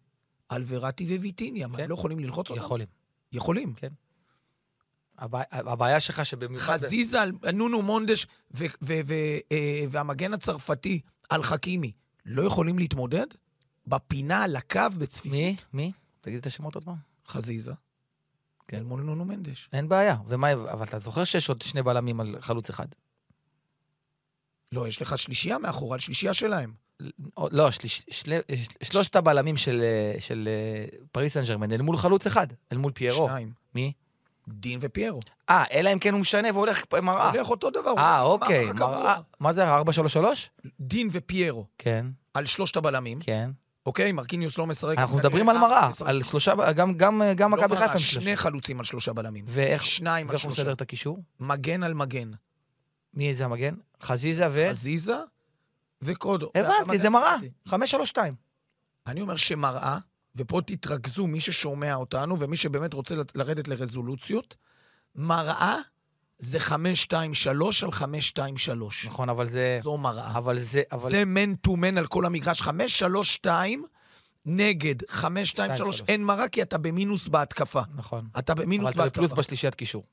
אלוורטי וויטיניה, כן. לא יכולים ללחוץ אותם? יכולים. יכולים. הבעיה- הבעיה שלך שבמיוחד... חזיזה, על נונו מונדש ו- ו- ו- אה, והמגן הצרפתי על חכימי לא יכולים להתמודד? בפינה, על הקו, בצפיפות? מי? מי? תגיד את השמות עוד פעם. חזיזה. כן. אל מול נונו מנדש. אין בעיה. ומה, אבל אתה זוכר שיש עוד שני בלמים על חלוץ אחד? לא, יש לך שלישייה מאחורה, שלישייה שלהם. לא, שליש, של, שלושת הבלמים של, של אה, פריס סן ג'רמן אל מול חלוץ אחד, אל מול פיירו. שניים. מי? דין ופיירו. אה, אלא אם כן הוא משנה והולך מראה. הולך אותו דבר. אה, אוקיי. מראה. מה זה, 433? דין ופיירו כן, על שלושת הבלמים, כן. אוקיי? מרקיניוס לא משחק. אנחנו מדברים על מראה. על שלושה, גם, לא מכבי חיפה. שני חלוצים על שלושה בלמים. ואיך שניים על ואיך הוא. מסדר את הקישור? מגן על מגן. מי זה המגן? חזיזה ו... חזיזה וקודו. הבנתי, זה מראה. 532. אני אומר שמראה, ופה תתרכזו, מי ששומע אותנו ומי שבאמת רוצה לרדת לרזולוציות, מראה זה 523 על 523. נכון, אבל זה... זו מראה. אבל זה... אבל... זה מן טו מן על כל המגרש. 532 נגד 523, שתיים, אין מראה כי אתה במינוס בהתקפה. נכון. אתה במינוס אבל אתה בפלוס בהתקפה. בשלישיית קישור.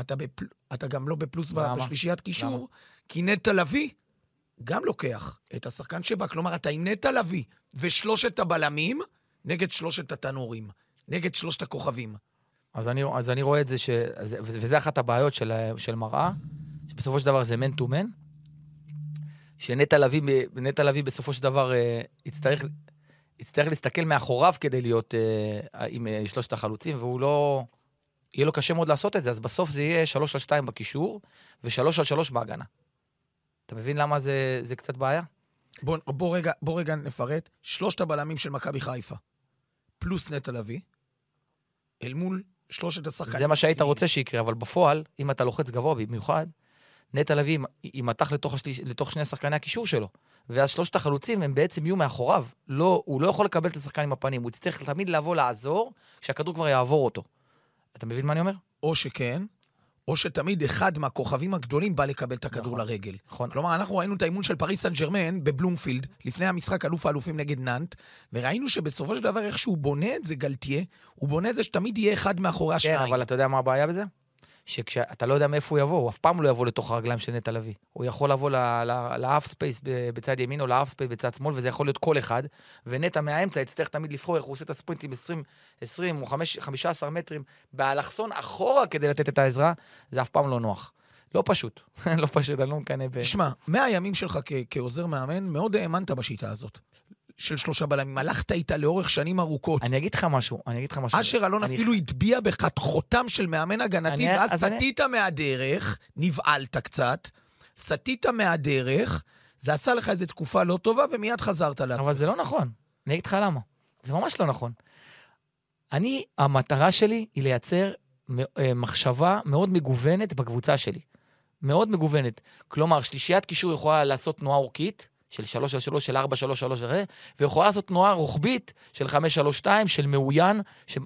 אתה, בפל... אתה גם לא בפלוס למה? בשלישיית קישור, למה? כי נטע לביא גם לוקח את השחקן שבא. כלומר, אתה עם נטע לביא ושלושת הבלמים נגד שלושת התנורים, נגד שלושת הכוכבים. אז אני, אז אני רואה את זה, ש... וזה אחת הבעיות של, של מראה, שבסופו של דבר זה מן טו מן, שנטע לביא, נטע לביא בסופו של דבר אה, יצטרך, יצטרך להסתכל מאחוריו כדי להיות אה, עם אה, שלושת החלוצים, והוא לא... יהיה לו קשה מאוד לעשות את זה, אז בסוף זה יהיה 3 על 2 בקישור ו-3 על 3 בהגנה. אתה מבין למה זה, זה קצת בעיה? בוא, בוא, רגע, בוא רגע נפרט. שלושת הבלמים של מכבי חיפה, פלוס נטע לביא, אל מול שלושת השחקנים. זה מה שהיית. רוצה שיקרה, אבל בפועל, אם אתה לוחץ גבוה במיוחד, נטע לביא יימתח לתוך, השליש, לתוך שני שחקני הקישור שלו. ואז שלושת החלוצים הם בעצם יהיו מאחוריו. לא, הוא לא יכול לקבל את השחקן עם הפנים, הוא יצטרך תמיד לבוא לעזור כשהכדור כבר יעבור אותו. אתה מבין מה אני אומר? או שכן, או שתמיד אחד מהכוכבים הגדולים בא לקבל את הכדור נכון. לרגל. נכון. כלומר, אנחנו ראינו את האימון של פריס סן ג'רמן בבלומפילד, לפני המשחק אלוף האלופים נגד נאנט, וראינו שבסופו של דבר, איך שהוא בונה את זה, גלתיה, הוא בונה את זה שתמיד יהיה אחד מאחורי כן, השניים. אבל אתה יודע מה הבעיה בזה? שכשאתה לא יודע מאיפה הוא יבוא, הוא אף פעם לא יבוא לתוך הרגליים של נטע לביא. הוא יכול לבוא ל half space בצד ימין או ל half space בצד שמאל, וזה יכול להיות כל אחד, ונטע מהאמצע יצטרך תמיד לבחור איך הוא עושה את הספרינטים 20, 20 או 5, 15 מטרים באלכסון אחורה כדי לתת את העזרה, זה אף פעם לא נוח. לא פשוט, (laughs) לא פשוט, אני לא מקנא ב... תשמע, מהימים שלך כעוזר מאמן, מאוד האמנת בשיטה הזאת. של שלושה בלמים. הלכת איתה לאורך שנים ארוכות. אני אגיד לך משהו, אני אגיד לך משהו. אשר אלון אני- אפילו הטביע בך חותם של מאמן הגנתי, אני- ואז אז אני- סטית מהדרך, נבהלת קצת, סטית מהדרך, זה עשה לך איזו תקופה לא טובה, ומיד חזרת לעצמך. אבל זה לא נכון. אני אגיד לך למה. זה ממש לא נכון. אני, המטרה שלי היא לייצר אה, מחשבה מאוד מגוונת בקבוצה שלי. מאוד מגוונת. כלומר, שלישיית קישור יכולה לעשות תנועה אורכית, של 3 על 3, של 4, 3, 3, ויכולה לעשות תנועה רוחבית של 5, 3, 2, של מאוין. ש...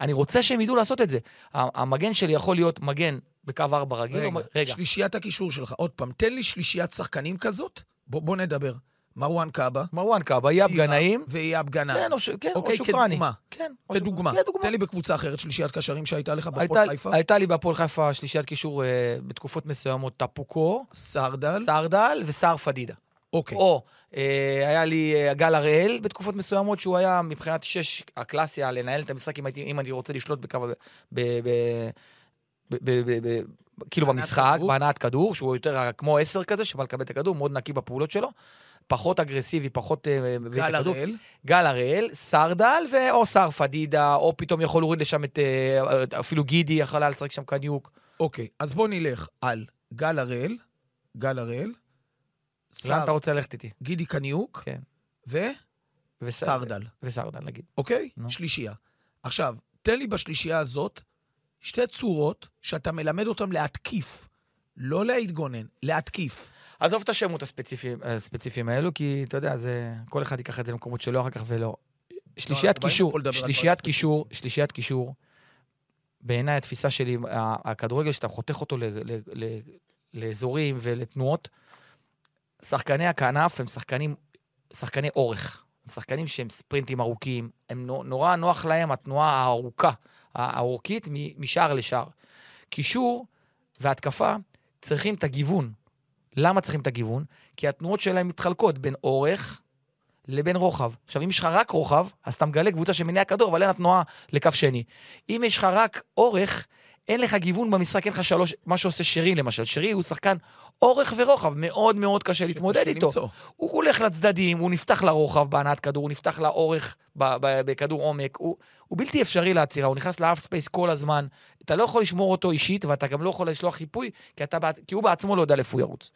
אני רוצה שהם ידעו לעשות את זה. המגן שלי יכול להיות מגן בקו ארבע רגיל. רגע, אומר- רגע, שלישיית הקישור שלך, עוד פעם, תן לי שלישיית שחקנים כזאת, בוא, בוא נדבר. מרואן קאבה, מרואן קאבה, יאב גנאים. ואייב גנאים. כן, או ש- כן, או אוקיי, שוקרני. כדוגמה. כן, או כדוגמה. כדוגמה. תן לי בקבוצה אחרת שלישיית קשרים שהייתה לך בהפועל הייתה- חיפה. הייתה לי בהפועל חיפה שלישיית קישור אה, בתקופות מסוימות, טפוקו, סרדל. סרדל וסער פדידה. אוקיי. או אה, היה לי אה, גל הראל בתקופות מסוימות, שהוא היה מבחינת שש הקלאסי, היה לנהל את המשחק אם, הייתי, אם אני רוצה לשלוט בקו... ב, ב, ב, ב, ב, ב, כאילו במשחק. בהנעת כדור, שהוא יותר כמו עשר כזה, שבא לקבל את הכדור, מאוד נקי בפעולות שלו. פחות אגרסיבי, פחות... אה, גל. הראל. גל הראל, סרדל, או סער פדידה, או פתאום יכול להוריד לשם את... אה, אפילו גידי יכול היה לשחק שם קניוק. אוקיי, אז בוא נלך על גל הראל, גל הראל, לאן סער, אתה רוצה ללכת איתי? גידי קניוק, כן. וס- וסרדל. וסרדל, נגיד. אוקיי? נו. שלישייה. עכשיו, תן לי בשלישייה הזאת שתי צורות שאתה מלמד אותם להתקיף. לא להתגונן, להתקיף. עזוב את השמות הספציפיים, הספציפיים האלו, כי אתה יודע, זה... כל אחד ייקח את זה למקומות שלו אחר כך ולא. שלישיית אנחנו באים קישור, שלישיית קישור, שלישיית קישור, בעיניי התפיסה שלי, הכדורגל שאתה חותך אותו לאזורים ולתנועות, שחקני הכנף הם שחקנים, שחקני אורך. הם שחקנים שהם ספרינטים ארוכים, הם נו- נורא נוח להם התנועה הארוכה, האורכית, משער לשער. קישור והתקפה צריכים את הגיוון. למה צריכים את הגיוון? כי התנועות שלהם מתחלקות בין אורך לבין רוחב. עכשיו, אם יש לך רק רוחב, אז אתה מגלה קבוצה שמניעה כדור, אבל אין לה תנועה לקו שני. אם יש לך רק אורך, אין לך גיוון במשחק, אין לך שלוש, מה שעושה שרי למשל. שרי הוא שחקן אורך ורוחב, מאוד מאוד קשה להתמודד איתו. למצוא. הוא הולך לצדדים, הוא נפתח לרוחב בהנעת כדור, הוא נפתח לאורך ב- ב- בכדור עומק, הוא, הוא בלתי אפשרי לעצירה, הוא נכנס ל half space כל הזמן. אתה לא יכול לשמור אותו אישית, ואתה גם לא יכול לשלוח חיפוי, כי, אתה, כי הוא בעצמו לא יודע לאיפה הוא ירוץ.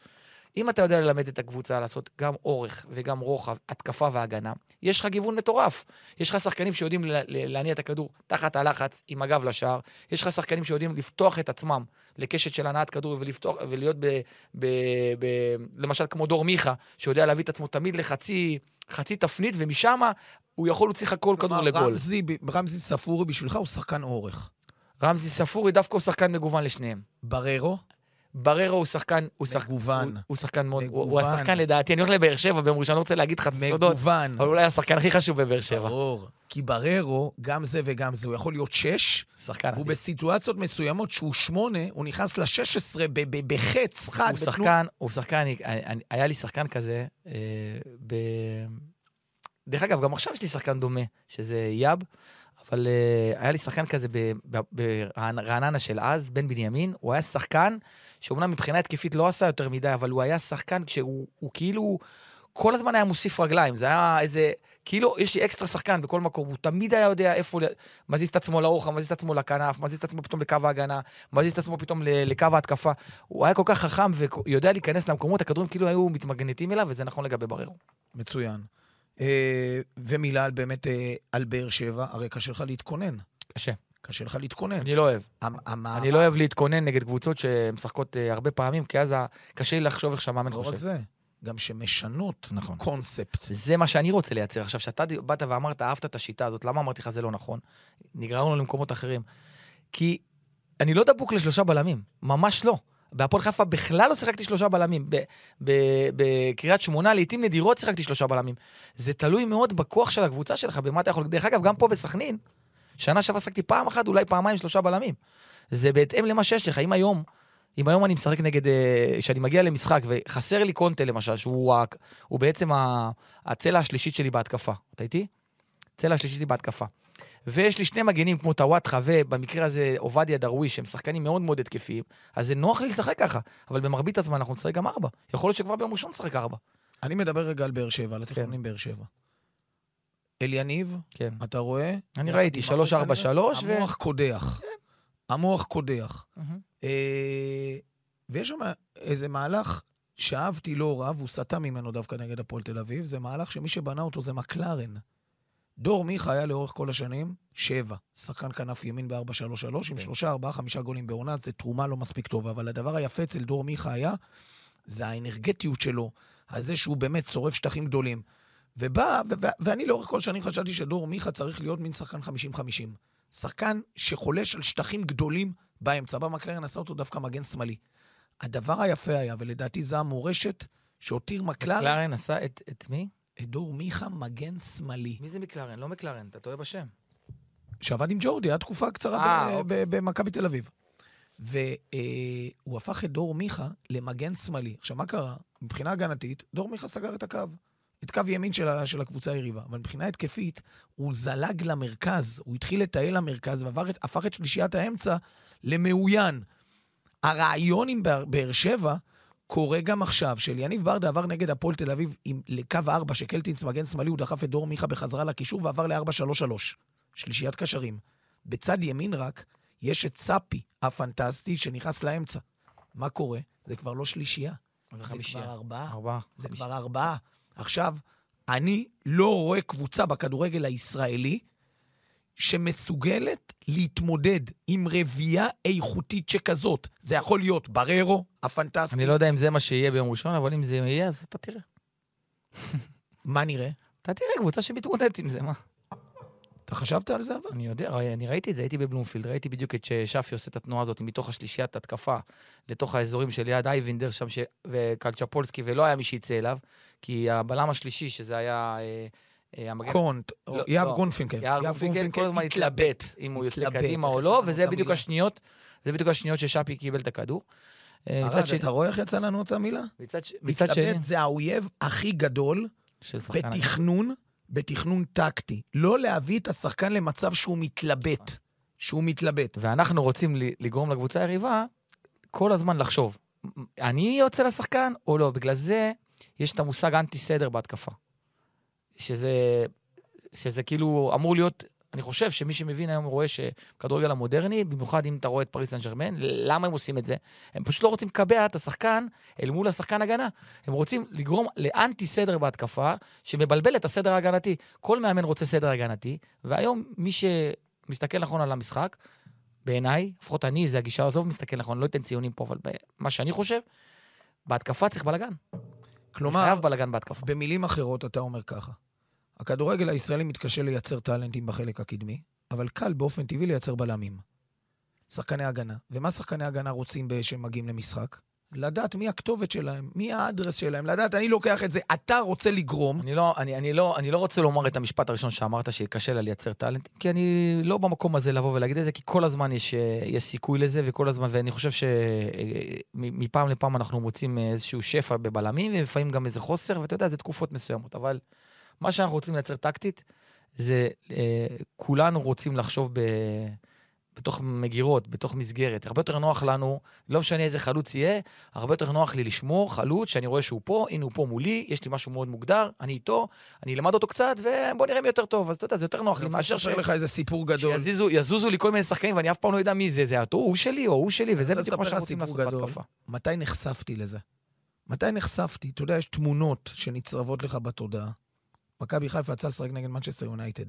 אם אתה יודע ללמד את הקבוצה לעשות גם אורך וגם רוחב, התקפה והגנה, יש לך גיוון מטורף. יש לך שחקנים שיודעים להניע את הכדור תחת הלחץ, עם הגב לשער. יש לך שחקנים שיודעים לפתוח את עצמם לקשת של הנעת כדור ולפתוח, ולהיות ב, ב, ב... למשל כמו דור מיכה, שיודע להביא את עצמו תמיד לחצי חצי תפנית, ומשם הוא יכול להוציא לך כל כדור לגול. רמזי, רמזי ספורי בשבילך הוא שחקן אורך. רמזי ספורי דווקא הוא שחקן מגוון לשניהם. בררו, בררו הוא שחקן, הוא שחק- מגוון. הוא, הוא שחקן מאוד, הוא, הוא מגוון. השחקן לדעתי, אני הולך לבאר שבע ביום ראשון, אני לא רוצה להגיד לך את הסודות, מגוון. אבל אולי השחקן הכי חשוב בבאר שבע. ברור. כי בררו, גם זה וגם זה, הוא יכול להיות שש, שחקן אדיר. בסיטואציות מסוימות שהוא שמונה, הוא נכנס ל-16 ב- ב- בחץ חד. הוא בתנועה- שחקן, הוא שחקן, אני, אני, היה לי שחקן כזה, אה, ב... דרך אגב, גם עכשיו יש לי שחקן דומה, שזה יאב, אבל אה, היה לי שחקן כזה ב- ב- ברעננה של אז, בן בנימין, הוא היה שחקן שאומנם מבחינה התקפית לא עשה יותר מדי, אבל הוא היה שחקן כשהוא הוא כאילו, כל הזמן היה מוסיף רגליים, זה היה איזה... כאילו, יש לי אקסטרה שחקן בכל מקום, הוא תמיד היה יודע איפה, מזיז את עצמו לרוחב, מזיז את עצמו לכנף, מזיז את עצמו פתאום לקו ההגנה, מזיז את עצמו פתאום לקו ההתקפה. הוא היה כל כך חכם ויודע להיכנס למקומות, הכדורים כאילו היו מתמגנטים אליו, וזה נכון לגבי בררו. מצוין. אה, ומילה על באמת אה, על באר שבע, הרי קשה לך להתכונן. קשה. קשה לך להתכונן. אני לא אוהב. המ- אני לא אוהב להתכונן נגד קבוצות שמשחקות אה, הרבה פעמים, כי אז ה- קשה לי לחשוב איך שהמאמן לא רק חושב. זה, גם שמשנות נכון. קונספט. זה מה שאני רוצה לייצר. עכשיו, כשאתה באת ואמרת, אהבת את השיטה הזאת, למה אמרתי לך זה לא נכון? נגררנו למקומות אחרים. כי אני לא דבוק לשלושה בלמים, ממש לא. בהפועל חיפה בכלל לא שיחקתי שלושה בלמים. ב- ב- בקריית שמונה, לעיתים נדירות שיחקתי שלושה בלמים. זה תלוי מאוד בכוח של הקבוצה שלך, במה אתה יכול... דרך אגב, גם פה בסכנין, שנה שעברה שיחקתי פעם אחת, אולי פעמיים שלושה בלמים. זה בהתאם למה שיש לך. אם היום, אם היום אני משחק נגד... אה, כשאני מגיע למשחק וחסר לי קונטה למשל, שהוא ה- הוא בעצם ה- הצלע השלישית שלי בהתקפה. אתה איתי? צלע השלישית שלי בהתקפה. ויש לי שני מגנים כמו טוואטחה ובמקרה הזה עובדיה דרוויש, שהם שחקנים מאוד מאוד התקפיים, אז זה נוח לי לשחק ככה, אבל במרבית הזמן אנחנו נשחק גם ארבע. יכול להיות שכבר ביום ראשון נשחק ארבע. אני מדבר רגע על באר שבע, על התכנונים באר שבע. אליניב, כן. אתה רואה? אני ראיתי, עם שלוש, ארבע ארבע, כנראה, שלוש, ו- המוח קודח. המוח קודח. אה, ויש שם איזה מהלך שאהבתי לא רע, והוא סטה ממנו דווקא נגד הפועל תל אביב, זה מהלך שמי שבנה אותו זה מקלרן. דור מיכה היה לאורך כל השנים שבע. שחקן כנף ימין ב-4-3-3, עם כן. שלושה, ארבעה, חמישה גולים בעונה, זו תרומה לא מספיק טובה. אבל הדבר היפה אצל דור מיכה היה, זה האנרגטיות שלו, על זה שהוא באמת שורף שטחים גדולים. ובא, ו- ו- ואני לאורך כל השנים חשבתי שדור מיכה צריך להיות מין שחקן 50-50. שחקן שחולש על שטחים גדולים באמצע, בא מקלרן עשה אותו דווקא מגן שמאלי. הדבר היפה היה, ולדעתי זו המורשת שהותיר מקלרן, מקלרן עשה את, את מי? את דור מיכה מגן שמאלי, מי זה מקלרן? לא מקלרן, אתה טועה בשם. שעבד עם ג'ורדי, היה תקופה קצרה אה, ב- אוקיי. ב- במכבי תל אביב. והוא הפך את דור מיכה למגן שמאלי. עכשיו, מה קרה? מבחינה הגנתית, דור מיכה סגר את הקו. את קו ימין של, ה- של הקבוצה היריבה. אבל מבחינה התקפית, הוא זלג למרכז, הוא התחיל לטייל למרכז והפך את שלישיית האמצע למאוין. הרעיון עם באר- שבע קורה גם עכשיו, שאליניב ברדה עבר נגד הפועל תל אביב עם, לקו 4, שקלטינס מגן שמאלי, הוא דחף את דור מיכה בחזרה לקישור ועבר ל-4-3-3. שלישיית קשרים. בצד ימין רק, יש את סאפי הפנטסטי שנכנס לאמצע. מה קורה? זה כבר לא שלישייה. זה זה. כבר ארבעה. ארבעה. זה חמישייה. כבר ארבעה. עכשיו, אני לא רואה קבוצה בכדורגל הישראלי שמסוגלת להתמודד עם רביעייה איכותית שכזאת. זה יכול להיות בררו, הפנטסטי. אני לא יודע אם זה מה שיהיה ביום ראשון, אבל אם זה יהיה, אז אתה תראה. מה נראה? אתה תראה קבוצה שמתמודדת עם זה, מה? אתה חשבת על זה אבל? אני יודע, אני ראיתי את זה, הייתי בבלומפילד, ראיתי בדיוק את ששפי עושה את התנועה הזאת מתוך השלישיית התקפה לתוך האזורים של ליד אייבינדר שם, ש... וקלצ'פולסקי, ולא היה מי שיצא אליו, כי הבלם השלישי, שזה היה אה, אה, המגן... קונט, או לא, יהב לא. גורפינקל. יהב גורפינקל כל הזמן התלבט אם הוא יוצא התלבט, קדימה או לא, וזה בדיוק? השניות, זה בדיוק השניות ששפי קיבל את הכדור. אה, מצד שני, אתה רואה איך יצא לנו את המילה? מצד שני, מתלבט זה האויב הכי גדול. בתכנון, בתכנון טקטי. לא להביא את השחקן למצב שהוא מתלבט. שהוא מתלבט. ואנחנו רוצים לגרום לקבוצה היריבה כל הזמן לחשוב, אני יוצא לשחקן או לא? בגלל זה יש את המושג אנטי סדר בהתקפה. שזה, שזה כאילו אמור להיות, אני חושב שמי שמבין היום רואה שכדורגל המודרני, במיוחד אם אתה רואה את פריס סן ג'רמן, למה הם עושים את זה? הם פשוט לא רוצים לקבע את השחקן אל מול השחקן הגנה. הם רוצים לגרום לאנטי סדר בהתקפה, שמבלבל את הסדר ההגנתי. כל מאמן רוצה סדר הגנתי, והיום מי שמסתכל נכון על המשחק, בעיניי, לפחות אני, זה הגישה, עזוב מסתכל נכון, לא אתן ציונים פה, אבל מה שאני חושב, בהתקפה צריך בלאגן. כלומר, בלאגן בהתקפה. במילים אחרות אתה אומר ככה, הכדורגל הישראלי מתקשה לייצר טאלנטים בחלק הקדמי, אבל קל באופן טבעי לייצר בלמים. שחקני הגנה. ומה שחקני הגנה רוצים כשהם מגיעים למשחק? לדעת מי הכתובת שלהם, מי האדרס שלהם, לדעת, אני לוקח את זה, אתה רוצה לגרום, אני לא, אני, אני, לא, אני לא רוצה לומר את המשפט הראשון שאמרת, שקשה לה לייצר טאלנט, כי אני לא במקום הזה לבוא ולהגיד את זה, כי כל הזמן יש, אה, יש סיכוי לזה, וכל הזמן, ואני חושב שמפעם לפעם אנחנו מוצאים איזשהו שפע בבלמים, ולפעמים גם איזה חוסר, ואתה יודע, זה תקופות מסוימות. אבל מה שאנחנו רוצים לייצר טקטית, זה אה, כולנו רוצים לחשוב ב... בתוך מגירות, בתוך מסגרת. הרבה יותר נוח לנו, לא משנה איזה חלוץ יהיה, הרבה יותר נוח לי לשמור חלוץ, שאני רואה שהוא פה, הנה הוא פה מולי, יש לי משהו מאוד מוגדר, אני איתו, אני אלמד אותו קצת, ובוא נראה מי יותר טוב. אז אתה יודע, זה יותר נוח לי מאשר ש... לך איזה סיפור גדול. שיזוזו יזוזו לי כל מיני שחקנים, ואני אף פעם לא יודע מי זה, זה אותו, הוא שלי או הוא שלי, וזה בדיוק מה שאנחנו רוצים לעשות. בהתקפה. מתי נחשפתי לזה? מתי נחשפתי? אתה יודע, יש תמונות שנצרבות לך בתודעה. מכבי חיפה יצא לשחק נגד מנצ'סטר יונייטד.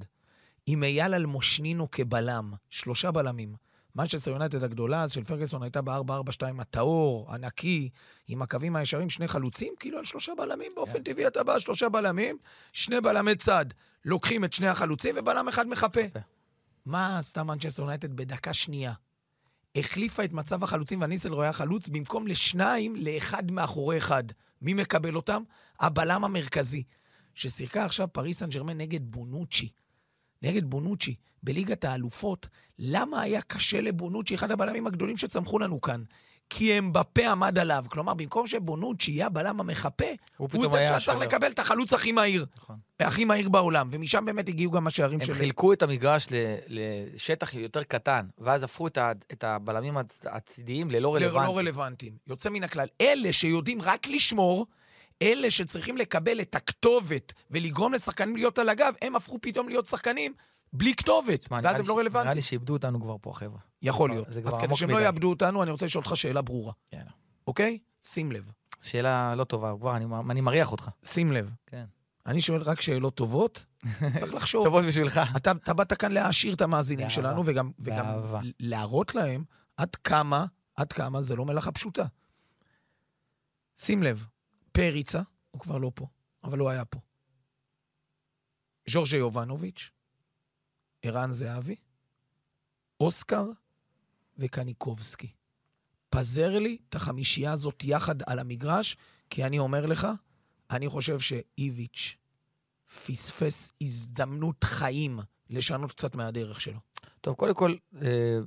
עם אייל אלמושנינו כבלם, שלושה בלמים. מנצ'סטר יונייטד הגדולה אז של פרגוסון הייתה ב-4-4-2 הטהור, הנקי, עם הקווים הישרים, שני חלוצים, כאילו על שלושה בלמים, באופן טבעי אתה בא, שלושה בלמים, שני בלמי צד. לוקחים את שני החלוצים ובלם אחד מחפה. מחפה. מה עשתה מנצ'סטר יונייטד בדקה שנייה? החליפה את מצב החלוצים, והניסל רואה חלוץ, במקום לשניים, לאחד מאחורי אחד. מי מקבל אותם? הבלם המרכזי. ששיחקה עכשיו פריס סן ג'רמן נגד בונוצ'י. נגד בונוצ'י, בליגת האלופות. למה היה קשה לבונוצ'י, אחד הבלמים הגדולים שצמחו לנו כאן? כי אמבפה עמד עליו. כלומר, במקום שבונוצ'י יהיה הבלם המחפה, הוא הוא זה היה שהיה צריך השוער. לקבל את החלוץ הכי מהיר. נכון. הכי מהיר בעולם. ומשם באמת הגיעו גם השערים הם של... חילקו את המגרש ל- לשטח יותר קטן, ואז הפכו את ה- את הבלמים הצ- הצידיים ללא לא רלוונטיים. רלוונטיים. יוצא מן הכלל. אלה שיודעים רק לשמור, אלה שצריכים לקבל את הכתובת ולגרום לשחקנים להיות על הגב, הם הפכו פתאום להיות שחקנים בלי כתובת, תשמע, ואז נראה הם לא ש- נראה רלוונטיים. לי שאיבדו אותנו כבר פה, חבר'ה. יכול להיות. אז כדי שהם לא. יאבדו אותנו, אני רוצה לשאול אותך שאלה ברורה, יאללה. אוקיי? שים לב. שאלה לא טובה, כבר אני, אני מריח אותך. שים לב. כן. אני שואל רק שאלות טובות, צריך לחשוב. (laughs) טובות בשבילך. אתה, אתה באת כאן להעשיר את המאזינים באהבה. שלנו, וגם, וגם. להראות להם עד כמה, עד כמה זה לא מלאכה פשוטה. שים לב, פריצה, הוא כבר לא פה, אבל הוא היה פה. ז'ורג'ה יובנוביץ', ערן זהבי, אוסקר וקניקובסקי. פזר לי את החמישייה הזאת יחד על המגרש, כי אני אומר לך, אני חושב שאיביץ' פספס הזדמנות חיים לשנות קצת מהדרך שלו. טוב, קודם כל, אה,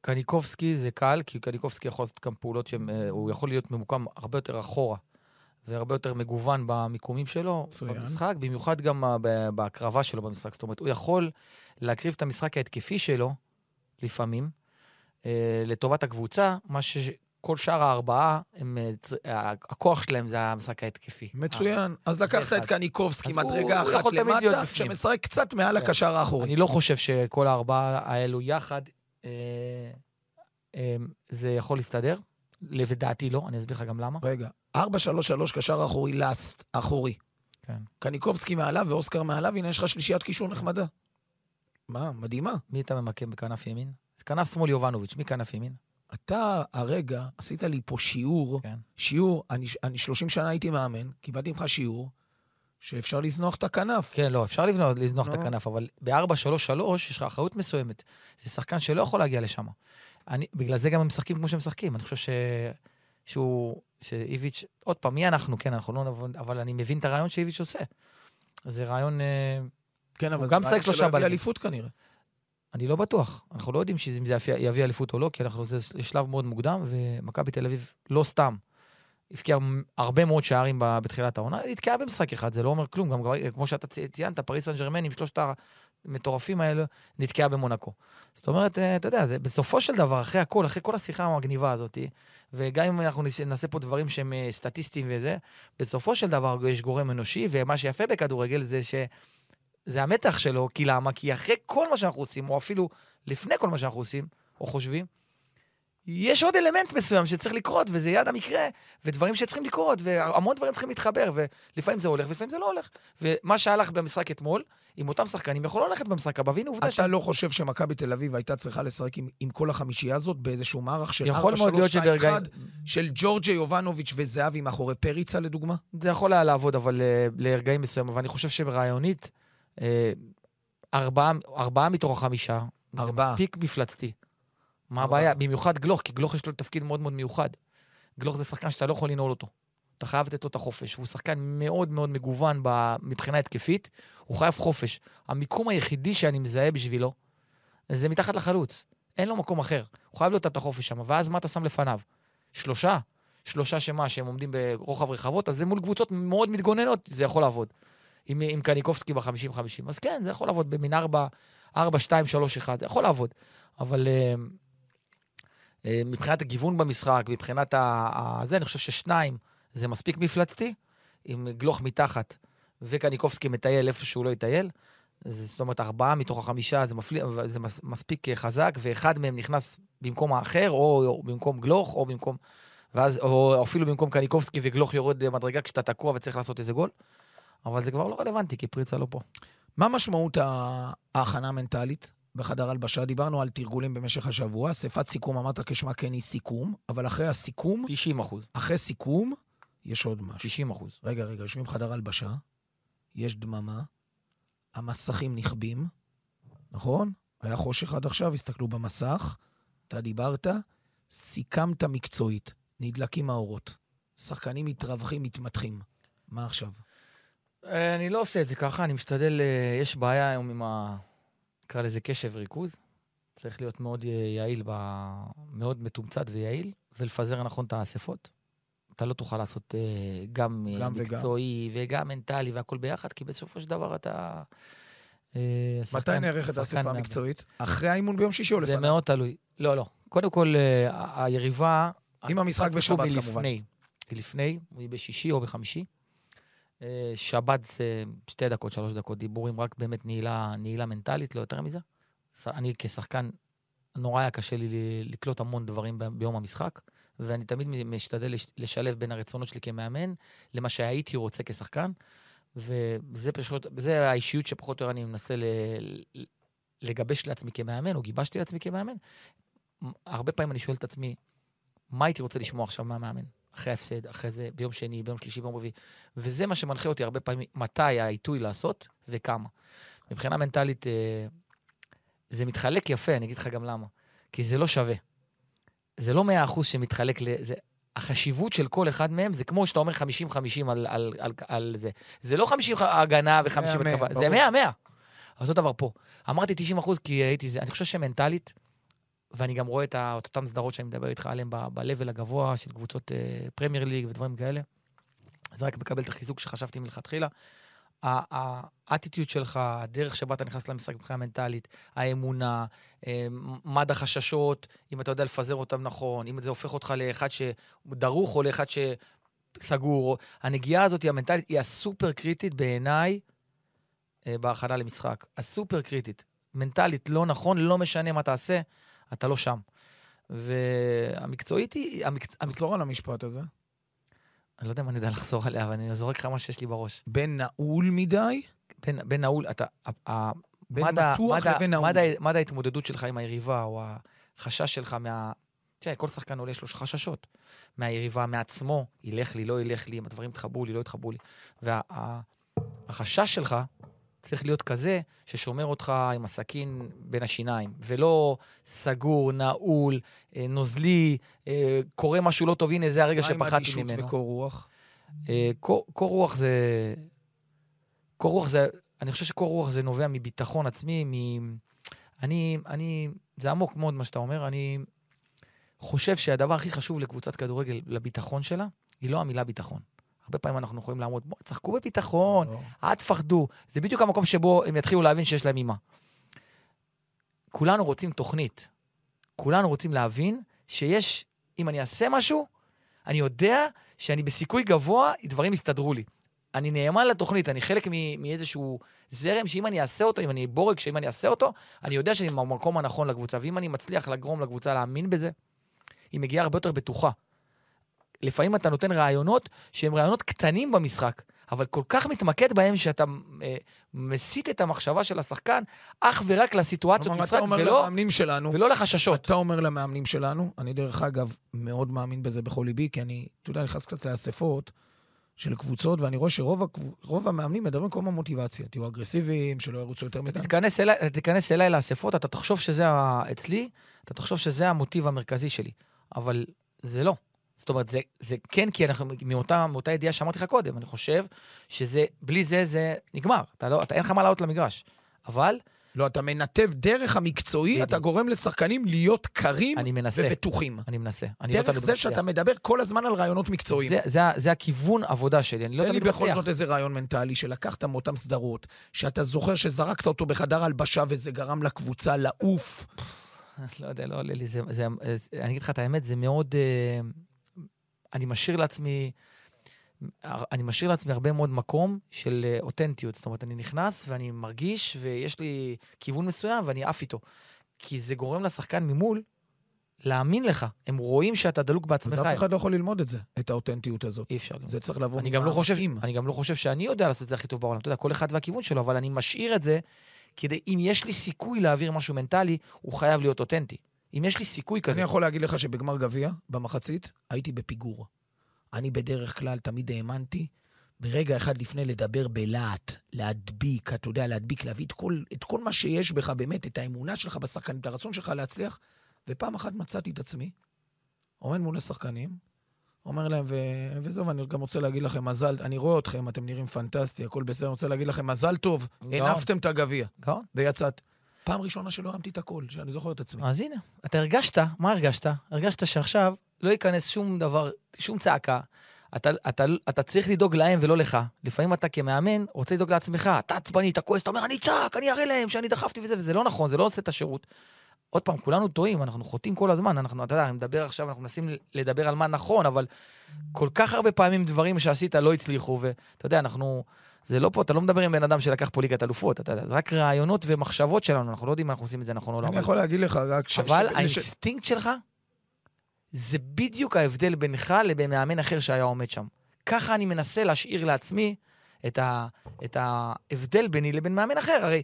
קניקובסקי זה קל, כי קניקובסקי יכול לעשות גם פעולות שהוא יכול להיות ממוקם הרבה יותר אחורה. והרבה יותר מגוון במיקומים שלו מצוין. במשחק, במיוחד גם ה- ב- בהקרבה שלו במשחק. זאת אומרת, הוא יכול להקריב את המשחק ההתקפי שלו, לפעמים, אה, לטובת הקבוצה, מה שכל שאר הארבעה, הם, אה, הכוח שלהם זה המשחק ההתקפי. מצוין. אז לקחת אחד. את קניקובסקי הוא- מדרגה הוא אחת להיות למטה. שמשחק קצת מעל כן. הקשר האחורי. אני לא חושב שכל הארבעה האלו יחד, אה, אה, זה יכול להסתדר. לדעתי לא, אני אסביר לך גם למה. רגע, 4-3-3 קשר אחורי, לאסט, אחורי. כן. קניקובסקי מעליו ואוסקר מעליו, הנה יש לך שלישיית קישור נחמדה. מה, מדהימה. מי אתה ממקם בכנף ימין? כנף שמאל יובנוביץ', מי כנף ימין? אתה הרגע עשית לי פה שיעור, כן. שיעור, אני, אני 30 שנה הייתי מאמן, קיבלתי ממך שיעור, שאפשר לזנוח את הכנף. כן, לא, אפשר לבנות, לזנוח את נו. הכנף, אבל ב-4-3-3 יש לך אחריות מסוימת. זה שחקן שלא יכול להגיע לשם. אני, בגלל זה גם הם משחקים כמו שהם משחקים. אני חושב ש... שהוא... שאיביץ', עוד פעם, מי אנחנו? כן, אנחנו לא נבוא... אבל אני מבין את הרעיון שאיביץ' עושה. זה רעיון... אה, כן, אבל זה רעיון שלושה שלא יביא. אליפות כנראה. אני לא בטוח. אנחנו לא יודעים אם זה יביא- אליפות או לא, כי אנחנו זה שלב מאוד מוקדם, ומכבי תל אביב לא סתם. הבקיעה הרבה מאוד שערים בתחילת העונה, היא נתקעה במשחק אחד, זה לא אומר כלום. גם כמו שאתה צי- ציינת, פריס סן ג'רמן עם שלושת המטורפים האלה, נתקעה במונקו. זאת אומרת, אה, אתה יודע, זה בסופו של דבר, אחרי הכל, אחרי כל השיחה המגניבה הזאת, וגם אם אנחנו נעשה פה דברים שהם אה, סטטיסטיים וזה, בסופו של דבר יש גורם אנושי, ומה שיפה בכדורגל זה ש... זה המתח שלו, כי למה? כי אחרי כל מה שאנחנו עושים, או אפילו לפני כל מה שאנחנו עושים, או חושבים, יש עוד אלמנט מסוים שצריך לקרות, וזה יד המקרה, ודברים שצריכים לקרות, והמון דברים צריכים להתחבר, ולפעמים זה הולך, ולפעמים זה לא הולך. ומה שהלך במשחק אתמול, עם אותם שחקנים, יכול לא ללכת במשחק הבא, והנה עובדה אתה לא חושב שמכבי תל אביב הייתה צריכה לשחק עם, עם כל החמישייה הזאת באיזשהו מערך של 4-3-2-1 יכול מאוד להיות שברגעים... של ג'ורג'ה יובנוביץ' וזהבי מאחורי פריצה לדוגמה? זה יכול היה לעבוד, אבל uh, לרגעים מסוימים, אבל אני חושב שברעיונית, uh, ארבעה, ארבעה מתוך החמישה, ארבעה. זה מספיק מפלצתי. מה ארבעה. הבעיה? במיוחד גלוך, כי גלוך יש לו תפקיד מאוד מאוד מיוחד. גלוך זה שחקן שאתה לא יכול לנעול אותו. אתה חייב לתת לו את החופש. הוא שחקן מאוד מאוד מגוון ב- מבחינה התקפית, הוא חייב חופש. המיקום היחידי שאני מזהה בשבילו, זה מתחת לחלוץ. אין לו מקום אחר. הוא חייב להיות את החופש שם, ואז מה אתה שם לפניו? שלושה? שלושה שמה, שהם עומדים ברוחב רחבות, אז זה מול קבוצות מאוד מתגוננות, זה יכול לעבוד. עם, עם קניקובסקי ב-50-50. אז כן, זה יכול לעבוד במין 4, 4, 2, 3, 1, זה יכול לעבוד. אבל אה, מבחינת הגיוון במשחק, מבחינת ה... זה, אני חושב ששניים זה מספיק מפלצתי, עם גלוך מתחת וקניקובסקי מטייל איפה שהוא לא יטייל. זאת אומרת, ארבעה מתוך החמישה זה, מפלי... זה מס... מספיק אה, חזק, ואחד מהם נכנס במקום האחר, או, או במקום גלוך, או במקום... ואז, או אפילו במקום קניקובסקי וגלוך יורד אה, מדרגה כשאתה תקוע וצריך לעשות איזה גול. אבל זה כבר לא רלוונטי, כי פריצה לא פה. מה משמעות ההכנה המנטלית בחדר הלבשה? דיברנו על תרגולים במשך השבוע, אספת סיכום, אמרת כשמה כן היא סיכום, אבל אחרי הסיכום, 90 אחוז. אחרי סיכום, יש עוד משהו. 90 אחוז. רגע, רגע, יושבים בחדר הלבשה, יש דממה, המסכים נכבים, נכון? היה חושך עד עכשיו, הסתכלו במסך, אתה דיברת, סיכמת מקצועית, נדלקים האורות. שחקנים מתרווחים, מתמתחים. מה עכשיו? אה, אני לא עושה את זה ככה, אני משתדל, אה, יש בעיה היום עם ה... נקרא לזה קשב ריכוז. צריך להיות מאוד אה, יעיל, ב... מאוד מתומצת ויעיל, ולפזר נכון את האספות. אתה לא תוכל לעשות אה, גם, אה, גם וגם. מקצועי וגם מנטלי והכל ביחד, כי בסופו של דבר אתה... אה, מתי שחקן- נערכת שחקן האספה. המקצועית? אחרי האימון ביום שישי או זה לפניו? מאוד תלוי. לא, לא. קודם כל, ה- היריבה... עם המשחק בשבת, כמובן. לפני. היא לפני, היא בשישי או בחמישי. אה, שבת זה שתי דקות, שלוש דקות דיבורים, רק באמת נעילה, נעילה מנטלית, לא יותר מזה. אני כשחקן, נורא היה קשה לי לקלוט המון דברים ביום המשחק, ואני תמיד משתדל לש- לשלב בין הרצונות שלי כמאמן למה שהייתי רוצה כשחקן, וזה פשוט, זה האישיות שפחות או יותר אני מנסה לגבש לעצמי כמאמן, או גיבשתי לעצמי כמאמן. הרבה פעמים אני שואל את עצמי, מה הייתי רוצה לשמוע עכשיו מהמאמן? אחרי ההפסד, אחרי זה, ביום שני, ביום שלישי, ביום רביעי. וזה מה שמנחה אותי הרבה פעמים, מתי העיתוי לעשות וכמה. מבחינה מנטלית, אה, זה מתחלק יפה, אני אגיד לך גם למה. כי זה לא שווה. זה לא מאה אחוז שמתחלק ל... זה, החשיבות של כל אחד מהם זה כמו שאתה אומר 50-50 על, על, על, על זה. זה לא 50 הגנה ו-50 מאה, מאה, התקפה, זה ברור. 100, 100. אותו דבר פה. אמרתי 90 אחוז כי הייתי זה, אני חושב שמנטלית, ואני גם רואה את ה- את אותן סדרות שאני מדבר איתך עליהן ב-level הגבוה של קבוצות אה, פרמייר ליג ודברים כאלה, זה רק מקבל את החיזוק שחשבתי מלכתחילה. האטיטיות שלך, הדרך שבה אתה נכנס למשחק מבחינה מנטלית, האמונה, אה, מד החששות, אם אתה יודע לפזר אותם נכון, אם זה הופך אותך לאחד שדרוך או לאחד שסגור. הנגיעה הזאת, המנטלית, היא הסופר קריטית בעיניי אה, בהכנה למשחק. הסופר קריטית. מנטלית לא נכון, לא משנה מה תעשה, אתה לא שם. והמקצועית היא... המקצ... המקצוע... על המשפט הזה. אני לא יודע אם אני יודע לחזור עליה, אבל אני זורק לך מה שיש לי בראש. בין נעול מדי, בין, בין נעול, אתה... בין מד מתוח מד לבין נעול. מד ההתמודדות שלך עם היריבה, או החשש שלך מה... תראה, כל שחקן עולה יש לו חששות. מהיריבה, מעצמו, ילך לי, לא ילך לי, אם הדברים יתחברו לי, לא יתחברו לי. והחשש שלך צריך להיות כזה ששומר אותך עם הסכין בין השיניים, ולא סגור, נעול, אה, נוזלי, אה, קורה משהו לא טוב, הנה, זה הרגע מה עם שפחדתי אדישות ממנו. וקור רוח? אה, קור קור רוח זה... קור רוח זה... אני חושב שקור רוח זה נובע מביטחון עצמי, מ... אני... אני... זה עמוק מאוד מה שאתה אומר. אני חושב שהדבר הכי חשוב לקבוצת כדורגל, לביטחון שלה, היא לא המילה ביטחון. הרבה פעמים אנחנו יכולים לעמוד, בואו, תשחקו בביטחון. אל תפחדו. זה בדיוק המקום שבו הם יתחילו להבין שיש להם אימה. כולנו רוצים תוכנית. כולנו רוצים להבין שיש, אם אני אעשה משהו, אני יודע שאני בסיכוי גבוה, דברים יסתדרו לי. אני נאמן לתוכנית, אני חלק מאיזשהו זרם שאם אני אעשה אותו, אם אני בורג, שאם אני אעשה אותו, אני יודע שאני במקום הנכון לקבוצה. ואם אני מצליח לגרום לקבוצה להאמין בזה, היא מגיעה הרבה יותר בטוחה. לפעמים אתה נותן רעיונות שהם רעיונות קטנים במשחק, אבל כל כך מתמקד בהם שאתה אה, מסיט את המחשבה של השחקן אך ורק לסיטואציות משחק, ולא, שלנו, ולא לחששות. אתה אומר למאמנים שלנו, אני דרך אגב מאוד מאמין בזה בכל ליבי, כי אני, אתה יודע, נכנס קצת לאספות של קבוצות, ואני רואה שרוב הקב- המאמנים מדברים כל הזמן מוטיבציה. תהיו אגרסיביים, שלא ירוצו יותר מדי. תיכנס אליי, אתה תיכנס אליי לאספות, אתה תחשוב שזה ה... אצלי, אתה תחשוב שזה המוטיב המרכזי שלי. אבל זה לא. זאת אומרת, זה, זה כן, כי אנחנו מאותה, מאותה ידיעה שאמרתי לך קודם, אני חושב שזה, בלי זה, זה נגמר. אתה לא, אתה, אין לך מה לעלות למגרש. אבל לא, אתה מנתב דרך המקצועי, בדיוק. אתה גורם לשחקנים להיות קרים אני מנסה, ובטוחים. אני מנסה. אני לא דרך תמיד זה מצליח. שאתה מדבר כל הזמן על רעיונות מקצועיים. זה, זה, זה הכיוון עבודה שלי, אני לא תן לי תמיד בכל מצליח. זאת איזה רעיון מנטלי שלקחת מאותן סדרות, שאתה זוכר שזרקת אותו בחדר הלבשה וזה גרם לקבוצה לעוף. לא יודע, לא עולה לי, זה, זה, זה, אני אגיד לך את האמת, זה מאוד... אה, אני משאיר לעצמי, אני משאיר לעצמי הרבה מאוד מקום של אה, אותנטיות. זאת אומרת, אני נכנס ואני מרגיש, ויש לי כיוון מסוים ואני עף איתו. כי זה גורם לשחקן ממול להאמין לך. הם רואים שאתה דלוק אז בעצמך. אף אחד לא יכול ללמוד את זה, את האותנטיות הזאת. אי אפשר ללמוד. זה צריך לבוא אני גם, לא חושב. אני גם לא חושב שאני יודע לעשות את זה הכי טוב בעולם. אתה יודע, כל אחד והכיוון שלו, אבל אני משאיר את זה כדי, אם יש לי סיכוי להעביר משהו מנטלי, הוא חייב להיות אותנטי. אם יש לי סיכוי כזה. אני יכול להגיד לך שבגמר גביע, במחצית, הייתי בפיגור. אני בדרך כלל תמיד האמנתי, ברגע אחד לפני לדבר בלהט, להדביק, אתה יודע, להדביק, להביא את כל, את כל מה שיש בך, באמת, את האמונה שלך בשחקנים, את הרצון שלך להצליח. ופעם אחת מצאתי את עצמי, עומד מול השחקנים, אומר להם, ו... וזהו, ואני גם רוצה להגיד לכם מזל, אני רואה אתכם, אתם נראים פנטסטי, הכל בסדר, אני רוצה להגיד לכם מזל טוב. הנפתם את הגביע. ויצאת. פעם ראשונה שלא הרמתי את הקול, שאני זוכר את עצמי. אז הנה, אתה הרגשת, מה הרגשת? הרגשת שעכשיו לא ייכנס שום דבר, שום צעקה. אתה, אתה, אתה צריך לדאוג להם ולא לך. לפעמים אתה כמאמן רוצה לדאוג לעצמך. אתה עצבני, אתה כועס, אתה אומר, אני אצעק, אני אראה להם שאני דחפתי וזה, וזה לא נכון, זה לא עושה את השירות. עוד פעם, כולנו טועים, אנחנו חוטאים כל הזמן, אנחנו, אתה יודע, אני מדבר עכשיו, אנחנו מנסים לדבר על מה נכון, אבל כל כך הרבה פעמים דברים שעשית לא הצליחו, ואתה יודע, אנחנו... זה לא פה, אתה לא מדבר עם בן אדם שלקח פה ליגת אלופות, אתה יודע, זה רק רעיונות ומחשבות שלנו, אנחנו לא יודעים אם אנחנו עושים את זה נכון או לא. אני יכול להגיד לך רק ש... אבל האינסטינקט שלך, זה בדיוק ההבדל בינך לבין מאמן אחר שהיה עומד שם. ככה אני מנסה להשאיר לעצמי את, ה, את ההבדל ביני לבין מאמן אחר. הרי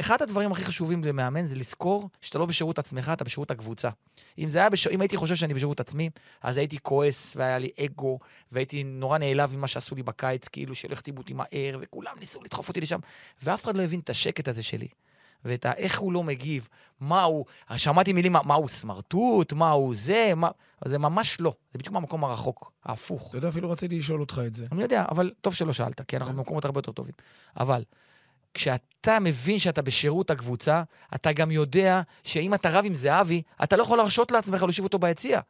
אחד הדברים הכי חשובים למאמן זה לזכור שאתה לא בשירות עצמך, אתה בשירות הקבוצה. אם, זה היה בש... אם הייתי חושב שאני בשירות עצמי, אז הייתי כועס והיה לי אגו, והייתי נורא נעלב ממה שעשו לי בקיץ, כאילו שלא החתימו אותי מהר, וכולם ניסו לדחוף אותי לשם, ואף אחד לא הבין את השקט הזה שלי. ואת ה- איך הוא לא מגיב, מה הוא, שמעתי מילים, מה, מה הוא סמרטוט, מה הוא זה, מה, זה ממש לא. זה בדיוק מהמקום הרחוק, ההפוך. אתה יודע, אפילו רציתי לשאול אותך את זה. אני יודע, אבל טוב שלא שאלת, כי אנחנו במקומות הרבה יותר טובים. אבל כשאתה מבין שאתה בשירות הקבוצה, אתה גם יודע שאם אתה רב עם זהבי, אתה לא יכול להרשות לעצמך להושיב אותו ביציע.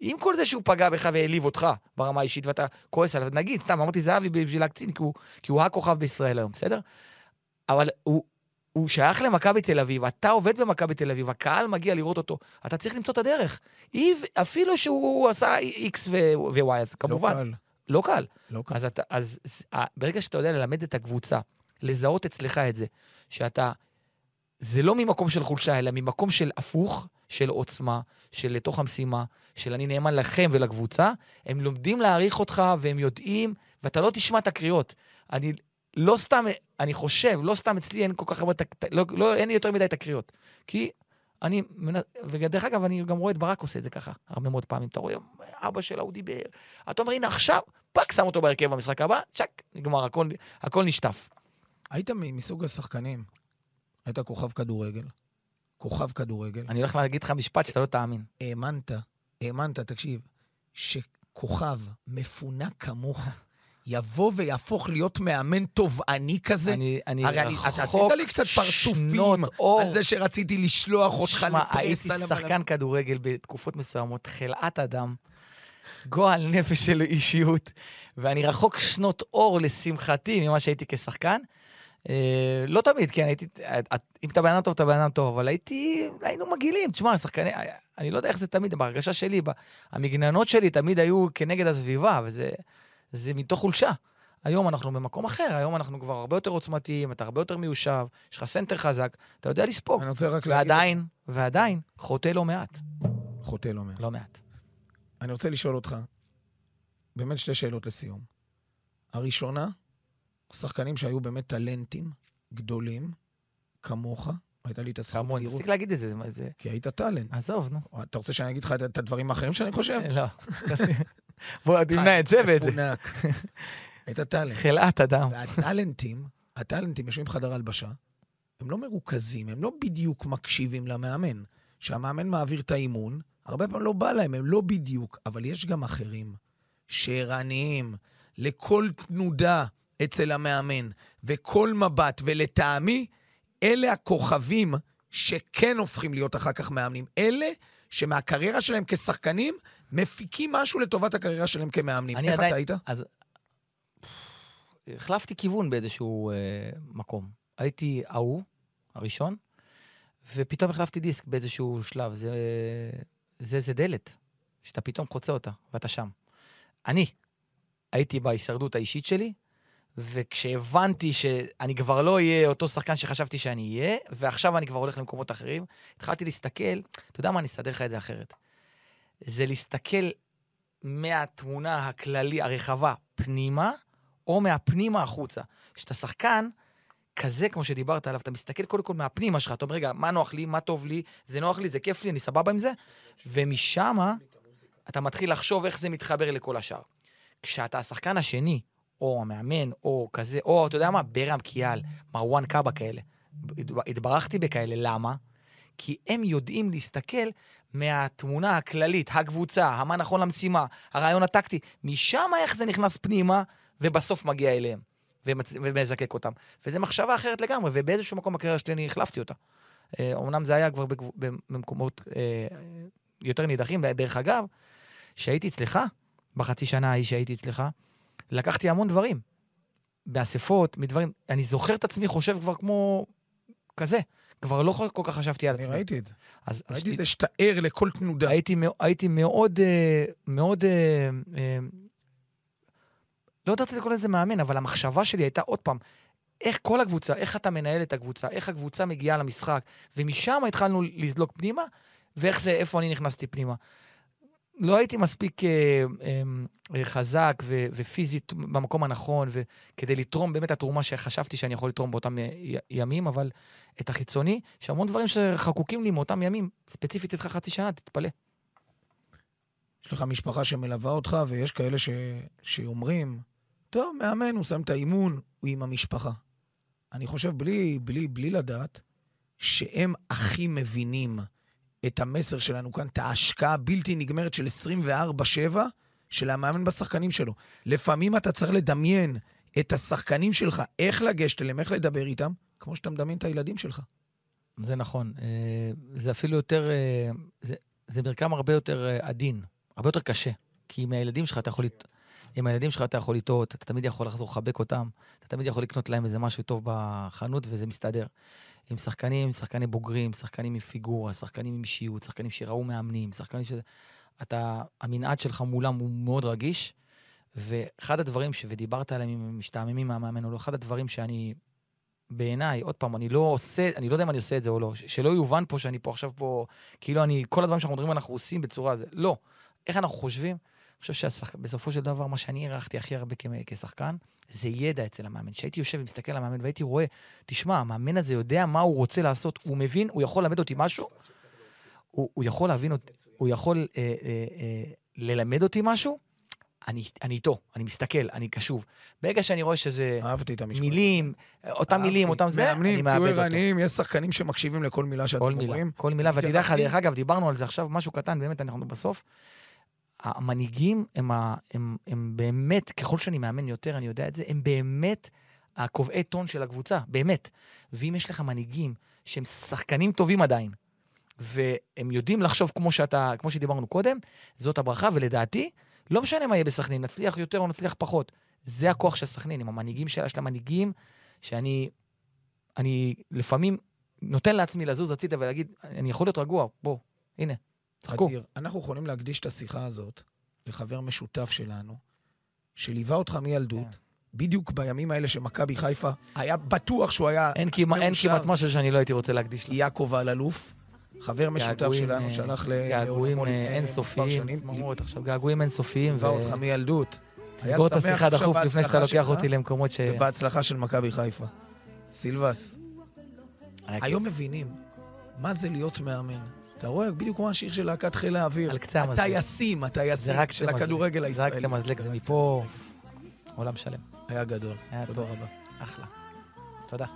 עם כל זה שהוא פגע בך והעליב אותך ברמה האישית ואתה כועס עליו, נגיד, סתם אמרתי זהבי בשביל להקצין, כי הוא, כי הוא הכוכב בישראל היום, בסדר? אבל הוא, הוא שייך למכבי תל אביב, אתה עובד במכבי תל אביב, הקהל מגיע לראות אותו, אתה צריך למצוא את הדרך. איב, אפילו שהוא עשה X ו-Y, אז כמובן, לא קל. לא קל. לא קל. אז, אתה, אז ס- ה- ברגע שאתה יודע ללמד את הקבוצה, לזהות אצלך את זה, שאתה, זה לא ממקום של חולשה, אלא ממקום של הפוך, של עוצמה, של לתוך המשימה, של אני נאמן לכם ולקבוצה, הם לומדים להעריך אותך והם יודעים, ואתה לא תשמע את הקריאות. אני לא סתם, אני חושב, לא סתם אצלי אין כל כך הרבה, לא, לא, אין לי יותר מדי תקריות. כי אני, ודרך אגב, אני גם רואה את ברק עושה את זה ככה, הרבה מאוד פעמים. אתה רואה, אבא שלה, הוא דיבר. אתה אומר, הנה עכשיו, fuck, שם אותו בהרכב במשחק הבא, צ'אק, נגמר, הכל, הכל נשטף. היית מסוג השחקנים, היית כוכב כדורגל, כוכב כדורגל, אני הולך להגיד לך משפט שאתה לא תאמין. האמנת, האמנת, תקשיב, שכוכב מפונק כמוך (laughs) יבוא ויהפוך להיות מאמן תובעני כזה? אני, אני הרי אני, אתה רחוק עשית לי קצת פרצופים שנות אור. על זה שרציתי לשלוח אותך לפרס הייתי על שחקן כדורגל בתקופות מסוימות, חלאת אדם, גועל נפש של אישיות, ואני רחוק שנות אור, לשמחתי, ממה שהייתי כשחקן. אה, לא תמיד, כן, הייתי, אה, אם אתה בן אדם טוב, אתה בן אדם טוב, אבל הייתי, היינו מגעילים. תשמע, שחקני, אני לא יודע איך זה תמיד, בהרגשה שלי, המגננות שלי תמיד היו כנגד הסביבה, וזה זה מתוך חולשה. היום אנחנו במקום אחר, היום אנחנו כבר הרבה יותר עוצמתיים, אתה הרבה יותר מיושב, יש לך סנטר חזק, אתה יודע לספוג. אני רוצה רק להגיד... ועדיין, ועדיין, חוטא לא מעט. חוטא לא מעט. לא מעט. אני רוצה לשאול אותך, באמת שתי שאלות לסיום. הראשונה, שחקנים שהיו באמת טלנטים גדולים, כמוך, הייתה לי את הזכות כמוני, לראות, תפסיק להגיד את זה, מה זה... כי היית טאלנט. עזוב, נו. אתה רוצה שאני אגיד לך את- את הדברים האחרים שאני חושב? (laughs) לא. (laughs) בוא תמנע את זה ואת זה. מפונק. (laughs) היית טאלנט. חלאת אדם. והטאלנטים, הטאלנטים יושבים בחדר הלבשה, הם לא מרוכזים, הם לא בדיוק מקשיבים למאמן. כשהמאמן מעביר את האימון, הרבה פעמים לא בא להם, הם לא בדיוק, אבל יש גם אחרים שערניים לכל תנודה אצל המאמן וכל מבט, ולטעמי, אלה הכוכבים שכן הופכים להיות אחר כך מאמנים. אלה שמהקריירה שלהם כשחקנים, מפיקים משהו לטובת הקריירה שלהם כמאמנים. אני איך עדיין- אתה היית? אז החלפתי כיוון באיזשהו אה, מקום. הייתי ההוא, הראשון, ופתאום החלפתי דיסק באיזשהו שלב. זה, זה איזה דלת, שאתה פתאום חוצה אותה, ואתה שם. אני הייתי בהישרדות האישית שלי, וכשהבנתי שאני כבר לא אהיה אותו שחקן שחשבתי שאני אהיה, ועכשיו אני כבר הולך למקומות אחרים, התחלתי להסתכל, אתה יודע מה, אני אסדר לך את זה אחרת. זה להסתכל מהתמונה הכללי, הרחבה, פנימה, או מהפנימה החוצה. כשאתה שחקן כזה, כמו שדיברת עליו, אתה מסתכל קודם כל מהפנימה שלך, אתה אומר, רגע, מה נוח לי, מה טוב לי, זה נוח לי, זה כיף לי, אני סבבה עם זה, ומשם אתה מתחיל לחשוב איך זה מתחבר לכל השאר. כשאתה השחקן השני, או המאמן, או כזה, או אתה יודע מה, ברם קיאל, מרואן קאבה כאלה. התברכתי בכאלה, למה? כי הם יודעים להסתכל מהתמונה הכללית, הקבוצה, המה נכון למשימה, הרעיון הטקטי, משם איך זה נכנס פנימה, ובסוף מגיע אליהם, ומצ... ומזקק אותם. וזו מחשבה אחרת לגמרי, ובאיזשהו מקום בקריירה שלי אני החלפתי אותה. אה, אומנם זה היה כבר בגב... במקומות אה, יותר נידחים, דרך אגב, שהייתי אצלך, בחצי שנה ההיא שהייתי אצלך, לקחתי המון דברים. באספות, מדברים, אני זוכר את עצמי חושב כבר כמו כזה. כבר לא כל כך חשבתי על אני עצמי. ראיתי את זה. אז, ראיתי את זה שאתה ער לכל תנודה. הייתי, הייתי מאוד, אה, מאוד, אה, אה, לא יודעת לקרוא לזה מאמן, אבל המחשבה שלי הייתה עוד פעם, איך כל הקבוצה, איך אתה מנהל את הקבוצה, איך הקבוצה מגיעה למשחק, ומשם התחלנו לזלוג פנימה, ואיך זה, איפה אני נכנסתי פנימה. לא הייתי מספיק אה, אה, אה, חזק ו- ופיזית במקום הנכון, וכדי לתרום באמת התרומה שחשבתי שאני יכול לתרום באותם י- י- ימים, אבל את החיצוני, יש המון דברים שחקוקים לי מאותם ימים, ספציפית איתך חצי שנה, תתפלא. יש לך משפחה שמלווה אותך, ויש כאלה ש... שאומרים, טוב, מאמן, הוא שם את האימון, הוא עם המשפחה. אני חושב, בלי, בלי, בלי לדעת, שהם הכי מבינים את המסר שלנו כאן, את ההשקעה הבלתי נגמרת של 24-7 של המאמן בשחקנים שלו. לפעמים אתה צריך לדמיין את השחקנים שלך, איך לגשת אליהם, איך לדבר איתם, כמו שאתה מדמיין את הילדים שלך. זה נכון. אה, זה אפילו יותר, אה, זה, זה מרקם הרבה יותר אה, עדין, הרבה יותר קשה. כי עם הילדים שלך אתה יכול... עם הילדים שלך אתה יכול לטעות, אתה תמיד יכול לחזור לחבק אותם, אתה תמיד יכול לקנות להם איזה משהו טוב בחנות וזה מסתדר. עם שחקנים, שחקני בוגרים, שחקנים עם פיגורה, שחקנים עם אישיות, שחקנים שראו מאמנים, שחקנים ש... אתה, המנעד שלך מולם הוא מאוד רגיש, ואחד הדברים, ש... ודיברת עליהם עם משתעממים מהמאמן, הוא אחד הדברים שאני, בעיניי, עוד פעם, אני לא עושה, אני לא יודע אם אני עושה את זה או לא, שלא יובן פה שאני פה עכשיו פה, כאילו אני, כל הדברים שאנחנו מדברים אנחנו עושים בצורה, זה, לא. איך אנחנו חושבים? חושב שבסופו של דבר, מה שאני הערכתי הכי הרבה כשחקן, זה ידע אצל המאמן. כשהייתי יושב ומסתכל על המאמן והייתי רואה, תשמע, המאמן הזה יודע מה הוא רוצה לעשות, הוא מבין, הוא יכול ללמד אותי משהו, הוא, הוא יכול להבין אותי, הוא יכול אה, אה, אה, ללמד אותי משהו, אני, אני איתו, אני מסתכל, אני קשוב. ברגע שאני רואה שזה מילים, אותם מילים, אותם זה, אני מאבד אותו. מאמנים, תהיו ערניים, יש שחקנים שמקשיבים לכל מילה שאתם אומרים. כל מילה, ואני יודע לך, דרך אגב, דיברנו על זה עכשיו, משהו קטן, באמת, אנחנו בסוף. המנהיגים הם, ה, הם, הם באמת, ככל שאני מאמן יותר, אני יודע את זה, הם באמת הקובעי טון של הקבוצה, באמת. ואם יש לך מנהיגים שהם שחקנים טובים עדיין, והם יודעים לחשוב כמו שאתה, כמו שדיברנו קודם, זאת הברכה, ולדעתי, לא משנה מה יהיה בסכנין, נצליח יותר או נצליח פחות. זה הכוח של סכנין, עם המנהיגים שלה, יש לה מנהיגים שאני אני לפעמים נותן לעצמי לזוז הצידה ולהגיד, אני יכול להיות רגוע, בוא, הנה, צחקו. אדיר, אנחנו יכולים להקדיש את השיחה הזאת לחבר משותף שלנו, שליווה אותך מילדות, כן. בדיוק בימים האלה שמכבי חיפה, היה בטוח שהוא היה... אין, כמעט, אין כמעט משהו שאני לא הייתי רוצה להקדיש לו. יעקב אלאלוף, חבר משותף שלנו, אה, שהלך לעולמו אה, אינסופיים, צמרמורת עכשיו, געגועים אינסופיים. ליווה אותך מילדות. תסגור את השיחה דחוף לפני שאתה לוקח אותי למקומות ש... ובהצלחה של מכבי חיפה. סילבס, היום מבינים מה זה להיות מאמן. אתה רואה, בדיוק כמו השיר של להקת חיל האוויר. על קצה המזלג. הטייסים, הטייסים של הכדורגל הישראלי. זה רק קצה מזלג, זה מפה עולם שלם. היה גדול. היה תודה רבה. אחלה. תודה.